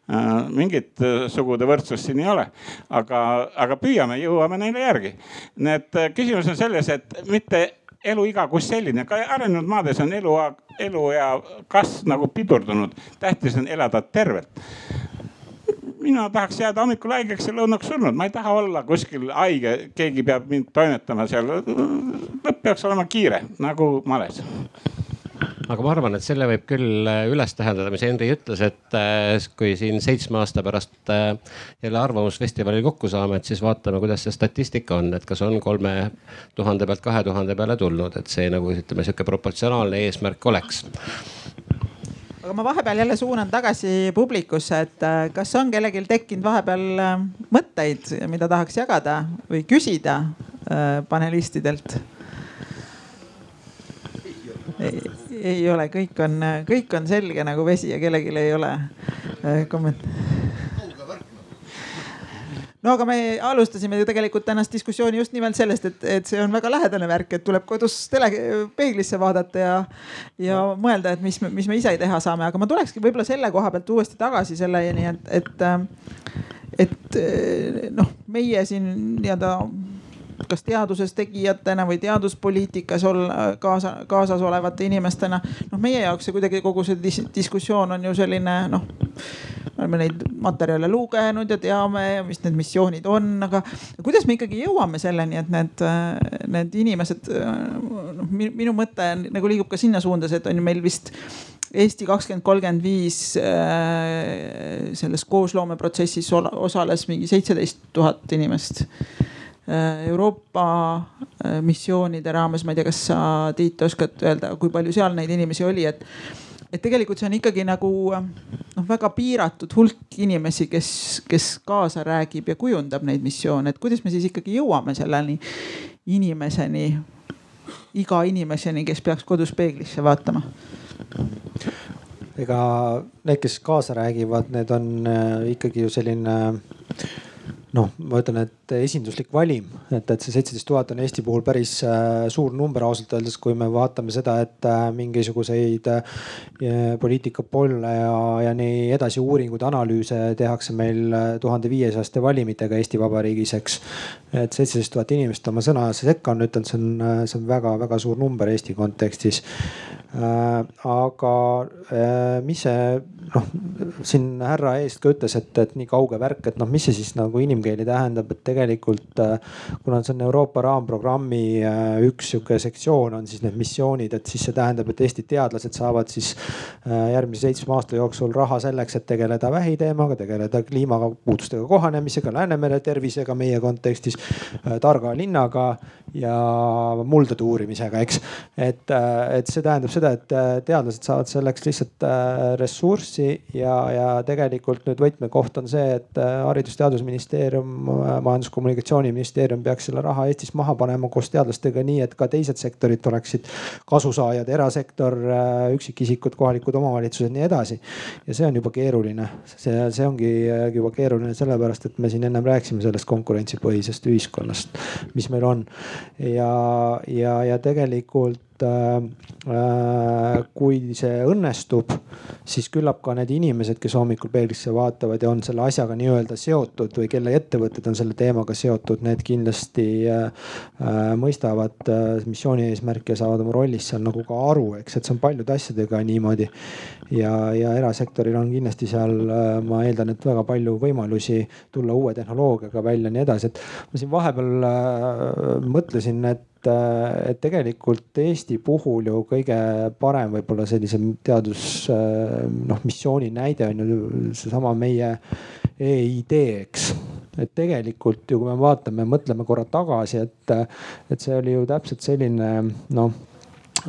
mingit äh, sugude võrdsust siin ei ole, aga, aga püüame, jõuame neile järgi. nii et küsimus on selles, et mitte eluiga kui selline, ka arenenud maades on elu, eluea kasv nagu pidurdunud. tähtis on elada tervelt mina tahaks jääda hommikul haigeks ja lõunaks surnud, ma ei taha olla kuskil haige, keegi peab mind toimetama seal. lõpp peaks olema kiire nagu males aga ma arvan, et selle võib küll äh, üles tähendada, mis Henri ütles, et äh, kui siin seitsme aasta pärast äh, jälle Arvamusfestivalil kokku saame, et siis vaatame, kuidas see statistika on, et kas on kolme tuhande pealt kahe tuhande peale tulnud, et see nagu ütleme, sihuke proportsionaalne eesmärk oleks. Aga ma vahepeal jälle suunan tagasi publikusse, et kas on kellelgi tekkinud vahepeal mõtteid, mida tahaks jagada või küsida panelistidelt? Ei ole, kõik on, kõik on selge nagu vesi ja kellelgi ei ole äh, kommentaari no aga me alustasime ju tegelikult tänast diskussiooni just nimelt sellest, et, et see on väga lähedane värk, et tuleb kodus tele, peeglisse vaadata ja, ja mõelda, et mis, mis me ise teha saame, aga ma tulekski võib-olla selle koha pealt uuesti tagasi selleni, et, et, et noh, meie siin nii-öelda kas teaduses tegijatena või teaduspoliitikas olla kaasa, kaasas olevate inimestena. noh, meie jaoks see kuidagi kogu see dis diskussioon on ju selline noh, me oleme neid materjale lugenud ja teame, mis need missioonid on, aga kuidas me ikkagi jõuame selleni, et need, need inimesed, noh minu mõte nagu liigub ka sinna suundas, et on ju meil vist Eesti kakskümmend kolmkümmend viis äh, selles koosloomeprotsessis osales mingi seitseteist tuhat inimest Euroopa äh, missioonide raames, ma ei tea, kas sa Tiit oskad öelda, kui palju seal neid inimesi oli, et et tegelikult see on ikkagi nagu noh, väga piiratud hulk inimesi, kes, kes kaasa räägib ja kujundab neid missioone, et kuidas me siis ikkagi jõuame selleni inimeseni, iga inimeseni, kes peaks kodus peeglisse vaatama? ega need, kes kaasa räägivad, need on äh, ikkagi ju selline noh, ma ütlen, et esinduslik valim, et, et see seitseteist tuhat on Eesti puhul päris äh, suur number ausalt öeldes, kui me vaatame seda, et äh, mingisuguseid äh, poliitikapolle ja, ja nii edasi uuringuid, analüüse tehakse meil tuhande viiesajaste valimitega Eesti Vabariigis, eks. et seitseteist tuhat inimest oma sõna sekka on ütelnud, see on, see on väga-väga suur number Eesti kontekstis aga mis see noh, siin härra eest ka ütles, et, et nii kauge värk, et noh, mis see siis nagu inimkeeli tähendab, et tegelikult äh, kuna see on Euroopa raamprogrammi üks sihuke sektsioon on siis need missioonid, et siis see tähendab, et Eesti teadlased saavad siis järgmise seitsme aasta jooksul raha selleks, et tegeleda vähiteemaga, tegeleda kliimamuutustega kohanemisega, Läänemere tervisega meie kontekstis, targa linnaga ja muldade uurimisega, eks. et, et see tähendab seda et äh, teadlased saavad selleks lihtsalt äh, ressurssi ja, ja tegelikult nüüd võtmekoht on see, et äh, Haridus-Teadusministeerium, Majandus-Kommunikatsiooniministeerium peaks selle raha Eestis maha panema koos teadlastega nii, et ka teised sektorid oleksid kasusaajad, erasektor, üksikisikud, kohalikud omavalitsused, nii edasi. ja see on juba keeruline, see, see ongi juba keeruline sellepärast, et me siin ennem rääkisime sellest konkurentsipõhisest ühiskonnast, mis meil on ja, ja, ja tegelikult Äh, kui see õnnestub, siis küllap ka need inimesed, kes hommikul peeglisse vaatavad ja on selle asjaga nii-öelda seotud või kelle ettevõtted on selle teemaga seotud, need kindlasti äh, äh, mõistavad missiooni eesmärki ja saavad oma rollist seal nagu ka aru, eks, et see on paljude asjadega niimoodi. ja, ja erasektoril on kindlasti seal, ma eeldan, et väga palju võimalusi tulla uue tehnoloogiaga välja ja nii edasi, et ma siin vahepeal mõtlesin, et et, et tegelikult Eesti puhul ju kõige parem võib-olla sellise teadus noh missiooni näide on ju seesama meie EID, eks. Et tegelikult ju, kui me vaatame, mõtleme korra tagasi, et, et see oli ju täpselt selline noh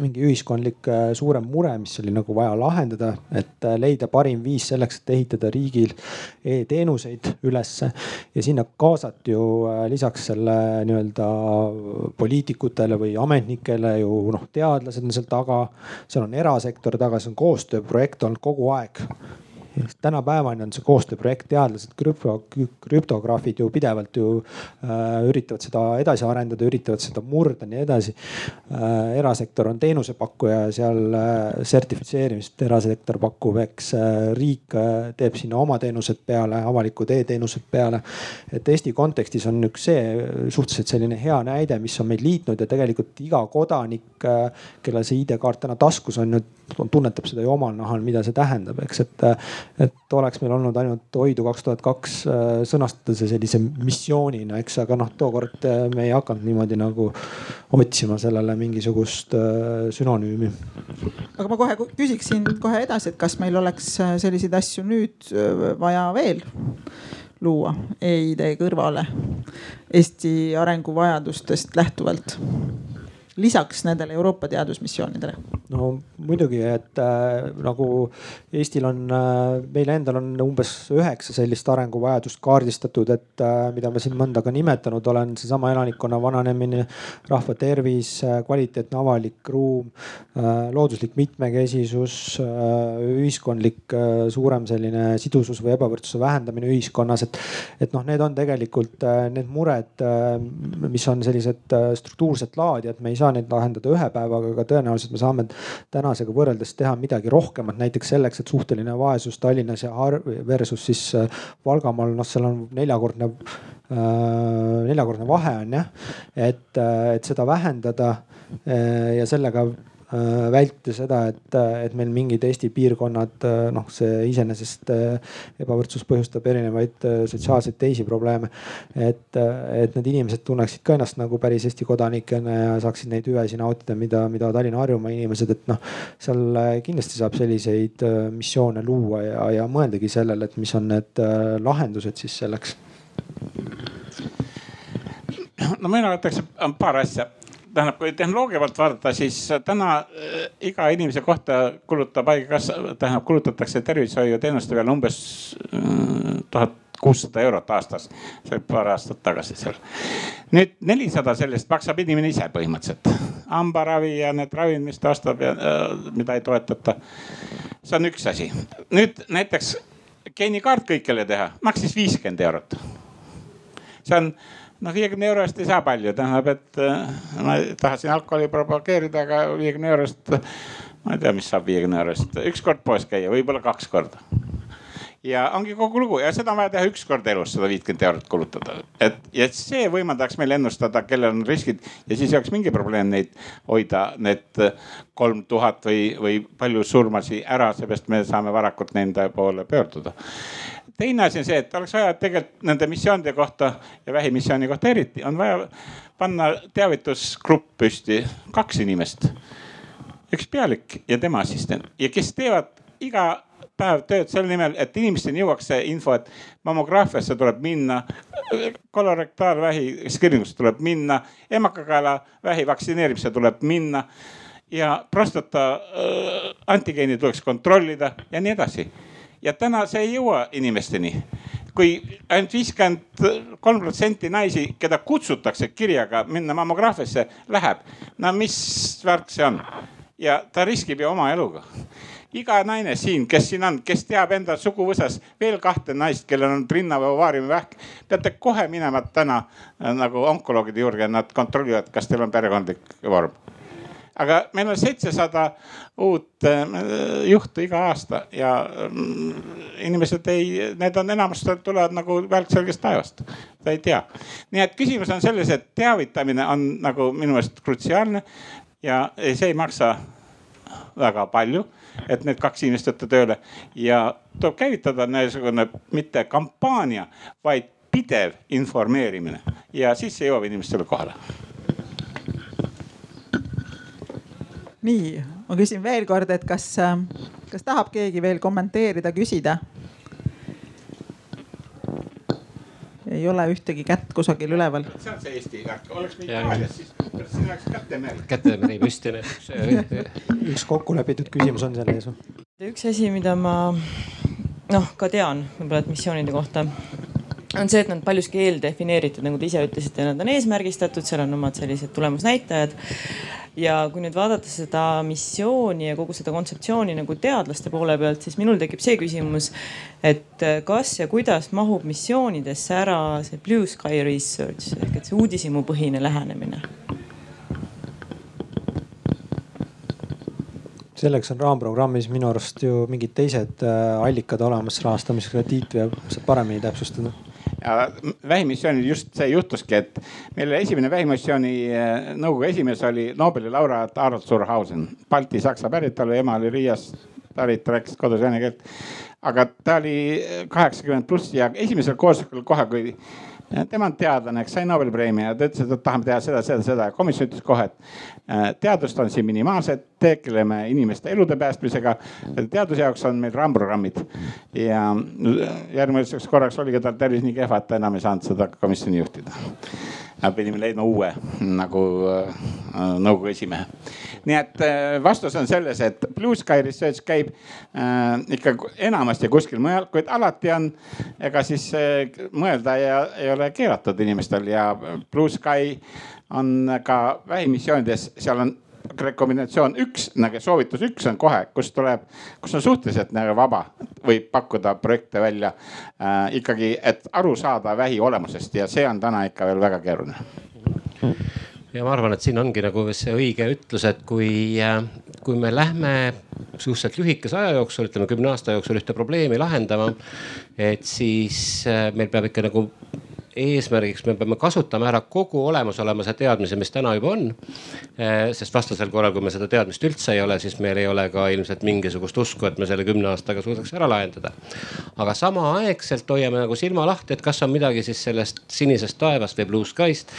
mingi ühiskondlik äh, suurem mure, mis oli nagu vaja lahendada, et äh, leida parim viis selleks, et ehitada riigil e-teenuseid ülesse. ja sinna kaasati ju äh, lisaks selle nii-öelda poliitikutele või ametnikele ju noh, teadlased on seal taga, seal on erasektor taga, see on koostööprojekt olnud kogu aeg tänapäevani on see koostööprojekt, teadlased, krüpto, krüptograafid ju pidevalt ju äh, üritavad seda edasi arendada, üritavad seda murda, nii edasi äh,. erasektor on teenusepakkuja ja seal äh, sertifitseerimist erasektor pakub, eks äh, riik äh, teeb sinna oma teenused peale, avalikud e-teenused peale. et Eesti kontekstis on üks see suhteliselt selline hea näide, mis on meid liitnud ja tegelikult iga kodanik, äh, kellel see ID-kaart täna taskus on ju, tunnetab seda ju omal nahal, mida see tähendab, eks, et et oleks meil olnud ainult Hoidu kaks tuhat kaks äh, sõnastada see sellise missioonina, eks, aga noh, tookord äh, me ei hakanud niimoodi nagu otsima sellele mingisugust äh, sünonüümi. aga ma kohe küsiksin kohe edasi, et kas meil oleks selliseid asju nüüd vaja veel luua e-ID kõrvale Eesti arenguvajadustest lähtuvalt? Lisaks nendele Euroopa teadusmissioonidele? no muidugi, et äh, nagu Eestil on äh,, meil endal on umbes üheksa sellist arenguvajadust kaardistatud, et äh, mida ma siin mõnda ka nimetanud olen, seesama elanikkonna vananemine, rahva tervis, äh, kvaliteetne avalik ruum äh,, looduslik mitmekesisus äh,, ühiskondlik äh, suurem selline sidusus või ebavõrdsuse vähendamine ühiskonnas, et, et noh, need on tegelikult äh, need mured, äh, mis on sellised struktuurset laadi, et me ei saa neid lahendada ühe päevaga, aga tõenäoliselt me saame tänasega võrreldes teha midagi rohkemat, näiteks selleks, et suhteline vaesus Tallinnas ja versus siis äh, Valgamaal, noh, seal on neljakordne äh,, neljakordne vahe on jah. et, äh, et seda vähendada äh, ja sellega vältida seda, et, et meil mingid Eesti piirkonnad, äh, noh, see iseenesest äh, ebavõrdsus põhjustab erinevaid sotsiaalseid teisi probleeme. et, et need inimesed tunneksid ka ennast nagu päris Eesti kodanikena ja saaksid neid hüvesid nautida, mida, mida Tallinna-Harjumaa inimesed, et noh, seal kindlasti saab selliseid missioone luua ja, ja mõeldagi sellele, et mis on need lahendused siis selleks. no mina ütleks paar asja tähendab, kui tehnoloogia poolt vaadata, siis täna äh, iga inimese kohta kulutab haigekassa, tähendab kulutatakse tervishoiuteenuste peale umbes äh, tuhat kuussada eurot aastas. see oli paar aastat tagasi seal. nüüd nelisada sellest maksab inimene ise põhimõtteliselt. hambaravi ja need ravimid, mis ta ostab ja äh, mida ei toetata. see on üks asi. nüüd näiteks geenikaart kõikjale teha, maksis viiskümmend eurot. see on noh, viiekümne euro eest ei saa palju, tähendab, et äh, ma tahtsin alkoholi propageerida, aga viiekümne euro eest, ma ei tea, mis saab viiekümne euro eest, üks kord poes käia, võib-olla kaks korda. Ja ongi kogu lugu. Ja seda on vaja teha üks kord elus, sada viitkümmend eurot kulutada. et ja see võimaldaks meil ennustada, kellel on riskid ja siis ei oleks mingi probleem neid hoida, need kolm tuhat või, või palju surmasi ära, seepärast me saame varakult nende poole pöörduda teine asi on see, et oleks vaja tegelikult nende missioonide kohta ja vähimissiooni kohta eriti on vaja panna teavitusgrupp püsti, kaks inimest. üks pealik ja tema assistent ja kes teevad iga päev tööd selle nimel, et inimesteni jõuaks see info, et mammograafiasse tuleb minna, kolorektaalvähi screening tuleb minna, emakakaelavähi vaktsineerimisse tuleb minna ja prostata äh, antigeeni tuleks kontrollida ja nii edasi ja täna see ei jõua inimesteni kui ainult viiskümmend kolm protsenti naisi, keda kutsutakse kirjaga minna mammograafiasse, läheb. no mis värk see on? ja ta riskib ju oma eluga. iga naine siin, kes siin on, kes teab enda suguvõsas veel kahte naist, kellel on rinna või ovaariumivähk, peate kohe minema täna äh, nagu onkoloogide juurde, nad kontrollivad, kas teil on perekondlik vorm aga meil on seitsesada uut äh, juhtu iga aasta ja mm, inimesed ei, need on enamus tulevad nagu välk selgest taevast. ta ei tea. nii et küsimus on selles, et teavitamine on nagu minu meelest krutsiaalne ja see ei maksa väga palju, et need kaks inimest võtta tööle ja tuleb käivitada niisugune mitte kampaania, vaid pidev informeerimine ja siis see jõuab inimestele kohale nii, ma küsin veel kord, et kas, kas tahab keegi veel kommenteerida, küsida? ei ole ühtegi kätt kusagil üleval. see on see Eesti värk, oleks meil Itaalias, siis siin oleks kätemeri. kätemeri püsti <laughs> üks kokkulepitud küsimus on seal ees. üks asi, mida ma noh, ka tean võib-olla, et missioonide kohta on see, et nad paljuski eeldefineeritud, nagu te ise ütlesite, nad on eesmärgistatud, seal on omad sellised tulemusnäitajad. ja kui nüüd vaadata seda missiooni ja kogu seda kontseptsiooni nagu teadlaste poole pealt, siis minul tekib see küsimus, et kas ja kuidas mahub missioonidesse ära see blue sky research ehk et see uudishimupõhine lähenemine selleks on raamprogrammis minu arust ju mingid teised äh, allikad olemas rahastamiseks, Tiit saab paremini täpsustada ja vähimissioonil just see juhtuski, et meil esimene vähimissiooni äh, nõukogu esimees oli Nobeli laureaat Arnold Surhausen, balti-saksa päritolu, ema oli Riiast pärit, rääkis kodus vene keelt. aga ta oli kaheksakümmend pluss ja esimesel koosolekul kohe, kui tema on teadlane, eks sai Nobeli preemia ja ta ütles, et tahame teha seda, seda, seda. Komisjon ütles kohe, et äh, teadust on siin minimaalselt, tegeleme inimeste elude päästmisega. teaduse jaoks on meil raamprogrammid ja järgmiseks korraks oligi tal tervis nii kehva, et ta enam ei saanud seda komisjoni juhtida. Pidime leidma uue nagu äh, nõukogu esimehe. nii et äh, vastus on selles, et Blue Sky Research käib äh, ikka enamasti kuskil mujal, kuid alati on, ega siis äh, mõelda ja ei ole keelatud inimestel ja Blue Sky on ka vähimissioonides, seal on rekombinatsioon üks nagu soovitus üks on kohe, kus tuleb, kus on suhteliselt nagu vaba, võib pakkuda projekte välja äh, ikkagi, et aru saada vähi olemusest ja see on täna ikka veel väga keeruline ja ma arvan, et siin ongi nagu see õige ütlus, et kui, äh, kui me lähme suhteliselt lühikese aja jooksul, ütleme kümne aasta jooksul ühte probleemi lahendama, et siis äh, meil peab ikka nagu eesmärgiks me peame kasutama ära kogu olemasoleva teadmise, mis täna juba on. Eh, sest vastasel korral, kui me seda teadmist üldse ei ole, siis meil ei ole ka ilmselt mingisugust usku, et me selle kümne aastaga suudaks ära lahendada. aga samaaegselt hoiame nagu silma lahti, et kas on midagi siis sellest sinisest taevast või blue sky'st.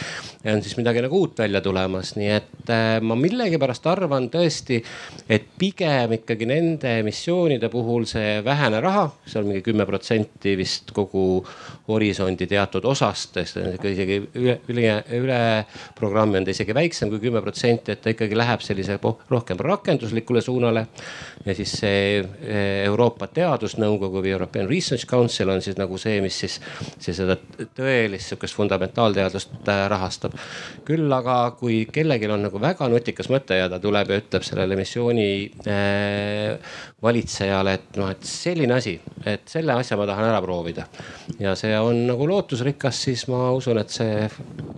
on siis midagi nagu uut välja tulemas, nii et eh, ma millegipärast arvan tõesti, et pigem ikkagi nende missioonide puhul see vähene raha, see on mingi kümme protsenti vist kogu horisondi teatud osa osast, isegi üle, üle, üle programmi on ta isegi väiksem kui kümme protsenti, et ta ikkagi läheb sellise rohkem rakenduslikule suunale. ja siis see eh, Euroopa Teadusnõukogu või European Research Council on siis nagu see, mis siis, siis seda tõelist sihukest fundamentaalteadust äh, rahastab. küll aga, kui kellelgi on nagu väga nutikas mõte ja ta tuleb ja ütleb sellele missiooni äh, valitsejale, et noh, et selline asi, et selle asja ma tahan ära proovida. ja see on nagu lootusrikas, siis ma usun, et see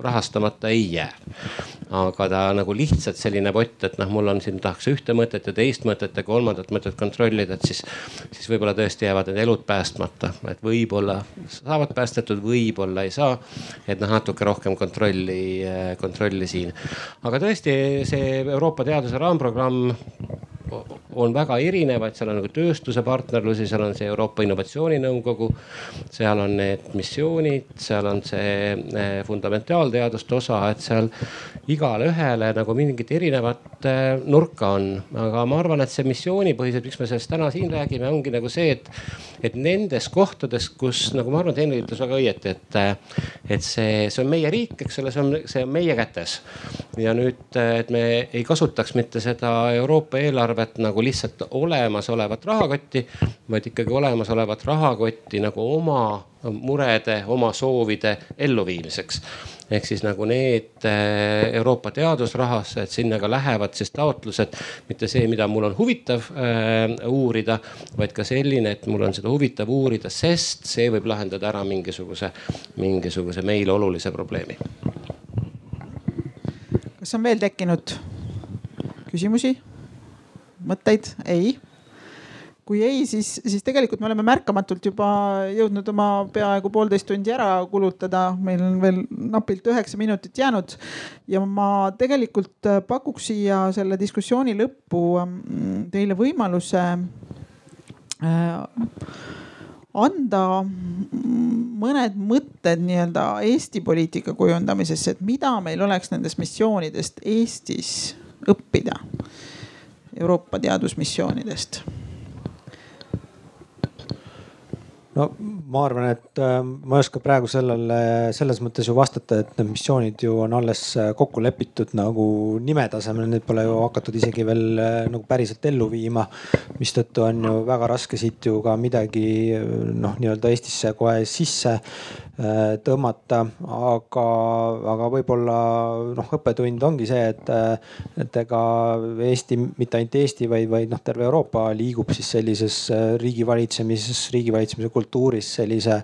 rahastamata ei jää. aga ta nagu lihtsalt selline pott, et noh, mul on siin tahaks ühte mõtet ja teist mõtet ja kolmandat mõtet kontrollida, et siis, siis võib-olla tõesti jäävad need elud päästmata, et võib-olla saavad päästetud, võib-olla ei saa. et noh, natuke rohkem kontrolli, kontrolli siin. aga tõesti see Euroopa teaduse raamprogramm on väga erinevaid, seal on nagu tööstuse partnerlusi, seal on see Euroopa Innovatsiooninõukogu. seal on need missioonid, seal on see eh, fundamentaalteaduste osa, et seal igale ühele nagu mingit erinevat eh, nurka on. aga ma arvan, et see missioonipõhiselt, miks me sellest täna siin räägime, ongi nagu see, et, et nendes kohtades, kus nagu ma arvan, et Henri ütles väga õieti, et, eh, et see, see on meie riik, eks ole, see on, see on meie kätes. ja nüüd, et me ei kasutaks mitte seda Euroopa eelarvet nagu lihtsalt olemasolevat rahakotti, vaid ikkagi olemasolevat rahakotti nagu oma murede, oma soovide elluviimiseks. Ehk siis nagu need eh, Euroopa teadusrahasse, et sinna ka lähevad siis taotlused, mitte see, mida mul on huvitav äh, uurida, vaid ka selline, et mul on seda huvitav uurida, sest see võib lahendada ära mingisuguse, mingisuguse meile olulise probleemi. kas on veel tekkinud küsimusi? mõtteid? ei. Kui ei, siis, siis tegelikult me oleme märkamatult juba jõudnud oma peaaegu poolteist tundi ära kulutada, meil on veel napilt üheksa minutit jäänud. ja ma tegelikult pakuks siia selle diskussiooni lõppu mm, teile võimaluse äh, anda mõned mõtted nii-öelda Eesti poliitika kujundamisesse, et mida meil oleks nendest missioonidest Eestis õppida Euroopa teadusmissioonidest? No ma arvan, et äh, ma ei oska praegu sellele selles mõttes ju vastata, et need missioonid ju on alles äh, kokku lepitud nagu nime tasemel, neid pole ju hakatud isegi veel äh, nagu päriselt ellu viima. mistõttu on ju väga raske siit ju ka midagi noh, nii-öelda Eestisse kohe sisse tõmmata, aga, aga võib-olla noh, õppetund ongi see, et, et ega Eesti, mitte ainult Eesti, vaid, vaid noh, terve Euroopa liigub siis sellises riigivalitsemises, riigivalitsemise kultuuris kultuuris sellise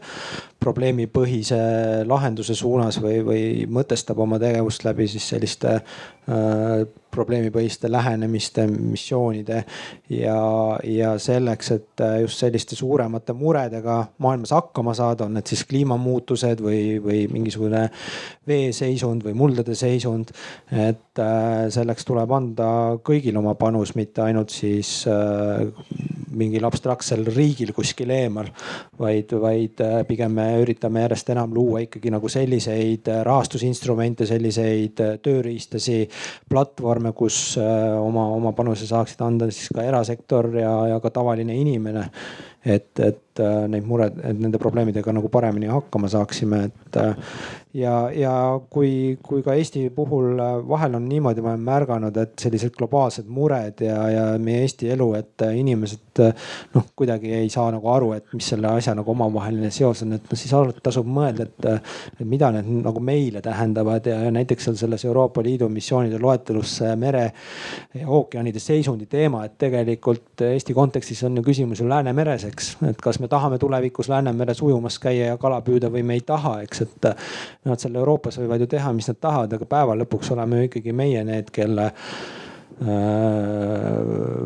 probleemipõhise lahenduse suunas või, või mõtestab oma tegevust läbi siis selliste äh, probleemipõhiste lähenemiste, missioonide ja, ja selleks, et äh, just selliste suuremate muredega maailmas hakkama saada, on need siis kliimamuutused või, või mingisugune veeseisund või muldade seisund. et äh, selleks tuleb anda kõigil oma panus, mitte ainult siis äh, mingil abstraktsel riigil kuskil eemal, vaid, vaid pigem me üritame järjest enam luua ikkagi nagu selliseid rahastusinstrumente, selliseid tööriistasi, platvorme, kus oma, oma panuse saaksid anda siis ka erasektor ja, ja ka tavaline inimene et, et neid mured, et nende probleemidega nagu paremini hakkama saaksime, et ja, ja kui, kui ka Eesti puhul äh, vahel on niimoodi, ma olen märganud, et sellised globaalsed mured ja, ja meie Eesti elu, et äh, inimesed äh, noh, kuidagi ei saa nagu aru, et mis selle asja nagu omavaheline seos on, et no siis tasub mõelda, et, et mida need nagu meile tähendavad ja, ja näiteks seal selles Euroopa Liidu missioonide loetelus mere ja ookeanide seisundi teema, et tegelikult Eesti kontekstis on ju küsimus ju Läänemeres, eks, et kas me tahame tulevikus Läänemeres ujumas käia ja kala püüda või me ei taha, eks, et Nad seal Euroopas võivad ju teha, mis nad tahavad, aga päeva lõpuks oleme ju ikkagi meie need, kelle äh,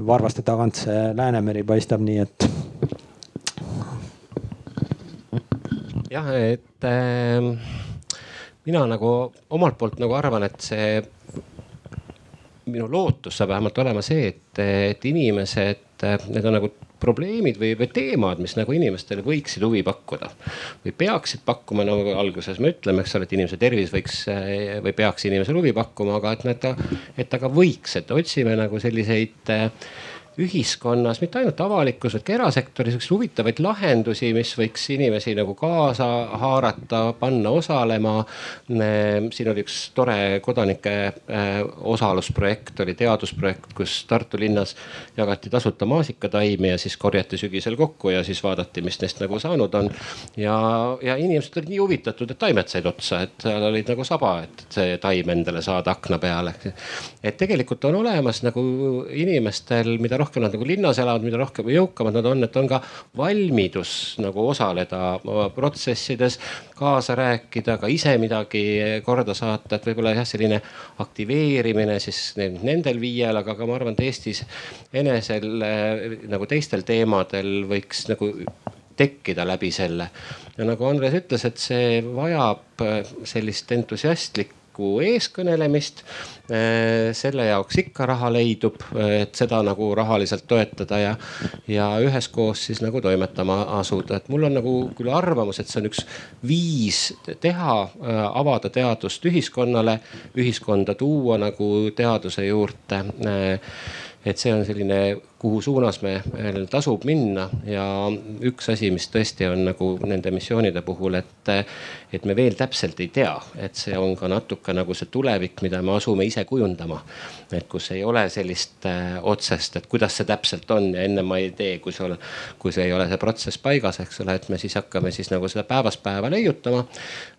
varvaste tagant see Läänemeri paistab, nii et. jah, et äh, mina nagu omalt poolt nagu arvan, et see minu lootus saab vähemalt olema see, et, et inimesed, need on nagu probleemid või, või teemad, mis nagu inimestele võiksid huvi pakkuda või peaksid pakkuma, nagu alguses me ütleme, eks ole, et inimese tervis võiks või peaks inimesele huvi pakkuma, aga et nad, et ta ka võiks, et otsime nagu selliseid ühiskonnas, mitte ainult avalikus, vaid ka erasektoris siukseid huvitavaid lahendusi, mis võiks inimesi nagu kaasa haarata, panna osalema. siin oli üks tore kodanike äh, osalusprojekt, oli teadusprojekt, kus Tartu linnas jagati tasuta maasikataimi ja siis korjati sügisel kokku ja siis vaadati, mis neist nagu saanud on. ja, ja inimesed olid nii huvitatud, et taimed said otsa, et seal olid nagu saba, et see taim endale saada akna peale. et tegelikult on olemas nagu inimestel, mida rohkem rohkem nad nagu linnas elavad, mida rohkem jõukamad nad on, et on ka valmidus nagu osaleda protsessides, kaasa rääkida, ka ise midagi korda saata, et võib-olla jah, selline aktiveerimine siis nendel viiel, aga ka ma arvan, et Eestis enesel nagu teistel teemadel võiks nagu tekkida läbi selle. ja nagu Andres ütles, et see vajab sellist entusiastlikku avalikku eeskõnelemist. Äh, selle jaoks ikka raha leidub, et seda nagu rahaliselt toetada ja, ja üheskoos siis nagu toimetama asuda, et mul on nagu küll arvamus, et see on üks viis teha, äh, avada teadust ühiskonnale, ühiskonda tuua nagu teaduse juurde et see on selline, kuhu suunas me tasub minna ja üks asi, mis tõesti on nagu nende missioonide puhul, et, et me veel täpselt ei tea, et see on ka natuke nagu see tulevik, mida me asume ise kujundama. et kus ei ole sellist äh, otsest, et kuidas see täpselt on ja enne ma ei tee, kui sul, kui see ei ole see protsess paigas, eks ole, et me siis hakkame siis nagu seda päevast päeva leiutama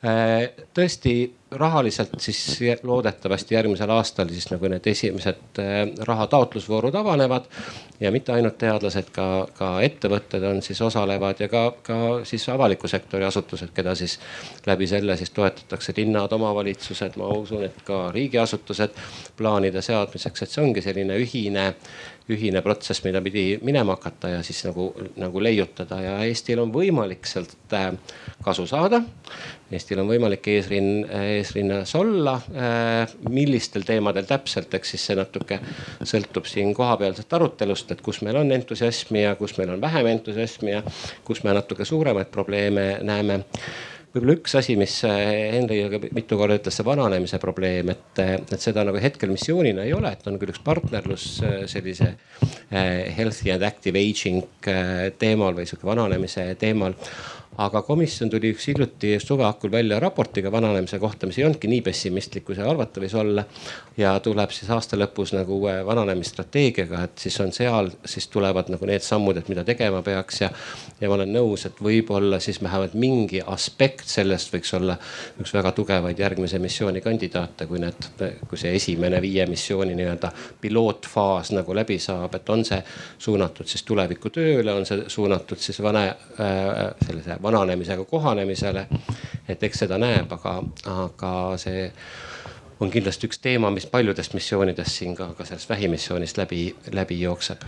äh,. tõesti rahaliselt siis loodetavasti järgmisel aastal siis nagu need esimesed äh, raha taotlusvoorud avanevad. ja mitte ainult teadlased, ka, ka ettevõtted on siis osalevad ja ka, ka siis avaliku sektori asutused, keda siis läbi selle siis toetatakse linnad, omavalitsused, ma usun, et ka riigiasutused plaanide seadmiseks, et see ongi selline ühine ühine protsess, mida pidi minema hakata ja siis nagu, nagu leiutada ja Eestil on võimalik sealt äh, kasu saada. Eestil on võimalik eesrinn, eesrinnas olla. Äh, millistel teemadel täpselt, eks siis see natuke sõltub siin kohapealsest arutelust, et kus meil on entusiasmi ja kus meil on vähem entusiasmi ja kus me natuke suuremaid probleeme näeme võib-olla üks asi, mis Henri mitu korda ütles, see vananemise probleem, et, et seda nagu hetkel missioonina ei ole, et on küll üks partnerlus sellise healthy and active aging teemal või sihuke vananemise teemal aga komisjon tuli üks hiljuti suve hakul välja raportiga vananemise kohta, mis ei olnudki nii pessimistlik, kui see arvata võis olla. ja tuleb siis aasta lõpus nagu uue vananemisstrateegiaga, et siis on seal, siis tulevad nagu need sammud, et mida tegema peaks ja. ja ma olen nõus, et võib-olla siis vähemalt mingi aspekt sellest võiks olla üks väga tugevaid järgmise missiooni kandidaate, kui need, kui see esimene viie missiooni nii-öelda pilootfaas nagu läbi saab, et on see suunatud siis tulevikutööle, on see suunatud siis vana äh, sellise vananemisega kohanemisele. et eks seda näeb, aga, aga see on kindlasti üks teema, mis paljudest missioonidest siin ka, ka sellest vähimissioonist läbi, läbi jookseb.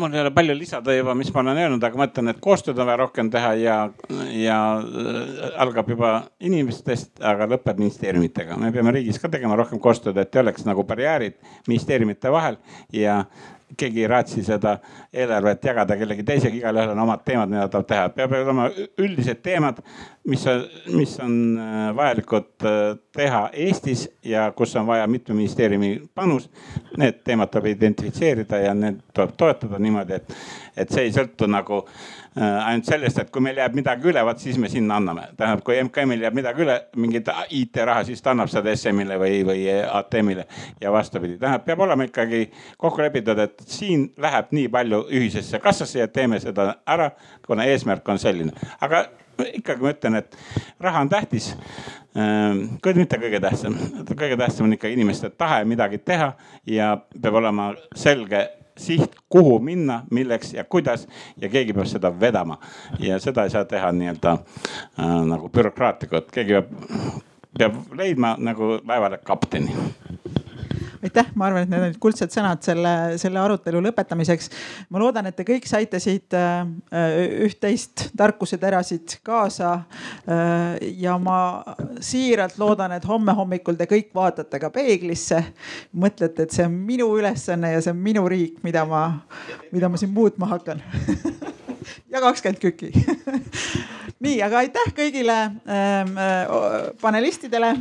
mul ei ole palju lisada juba, mis ma olen öelnud, aga ma ütlen, et koostööd on vaja rohkem teha ja, ja äh, algab juba inimestest, aga lõpeb ministeeriumitega. me peame riigis ka tegema rohkem koostööd, et ei oleks nagu barjäärid ministeeriumite vahel ja keegi ei raatsi seda eelarvet jagada kellegi teisega, igalühel on omad teemad, mida tahab teha. peab olema üldised teemad, mis mis on äh, vajalikud äh, teha Eestis ja kus on vaja mitme ministeeriumi panus. Need teemad tuleb identifitseerida ja need tuleb toetada niimoodi, et, et see ei sõltu nagu Äh, ainult sellest, et kui meil jääb midagi üle, vot siis me sinna anname. tähendab, kui MKM-il jääb midagi üle, mingit IT-raha, siis ta annab seda SM-ile või, või ATM-ile ja vastupidi. tähendab, peab olema ikkagi kokku lepitud, et siin läheb nii palju ühisesse kassasse ja teeme seda ära, kuna eesmärk on selline. aga ikkagi ma ütlen, et raha on tähtis. Ähm, kuid mitte kõige tähtsam, kõige tähtsam on ikka inimeste tahe midagi teha ja peab olema selge siht, kuhu minna, milleks ja kuidas. Ja keegi peab seda vedama. ja seda ei saa teha nii-öelda äh, nagu bürokraatlikult, keegi peab, peab leidma nagu laevale kapteni aitäh, ma arvan, et need olid kuldsed sõnad selle, selle arutelu lõpetamiseks. ma loodan, et te kõik saite siit äh, üht-teist tarkuseterasid kaasa. Äh, ja ma siiralt loodan, et homme hommikul te kõik vaatate ka peeglisse. mõtlete, et see on minu ülesanne ja see on minu riik, mida ma, mida ma siin muutma hakkan <laughs> ja kakskümmend kükki <laughs> nii, aga aitäh kõigile ähm, panelistidele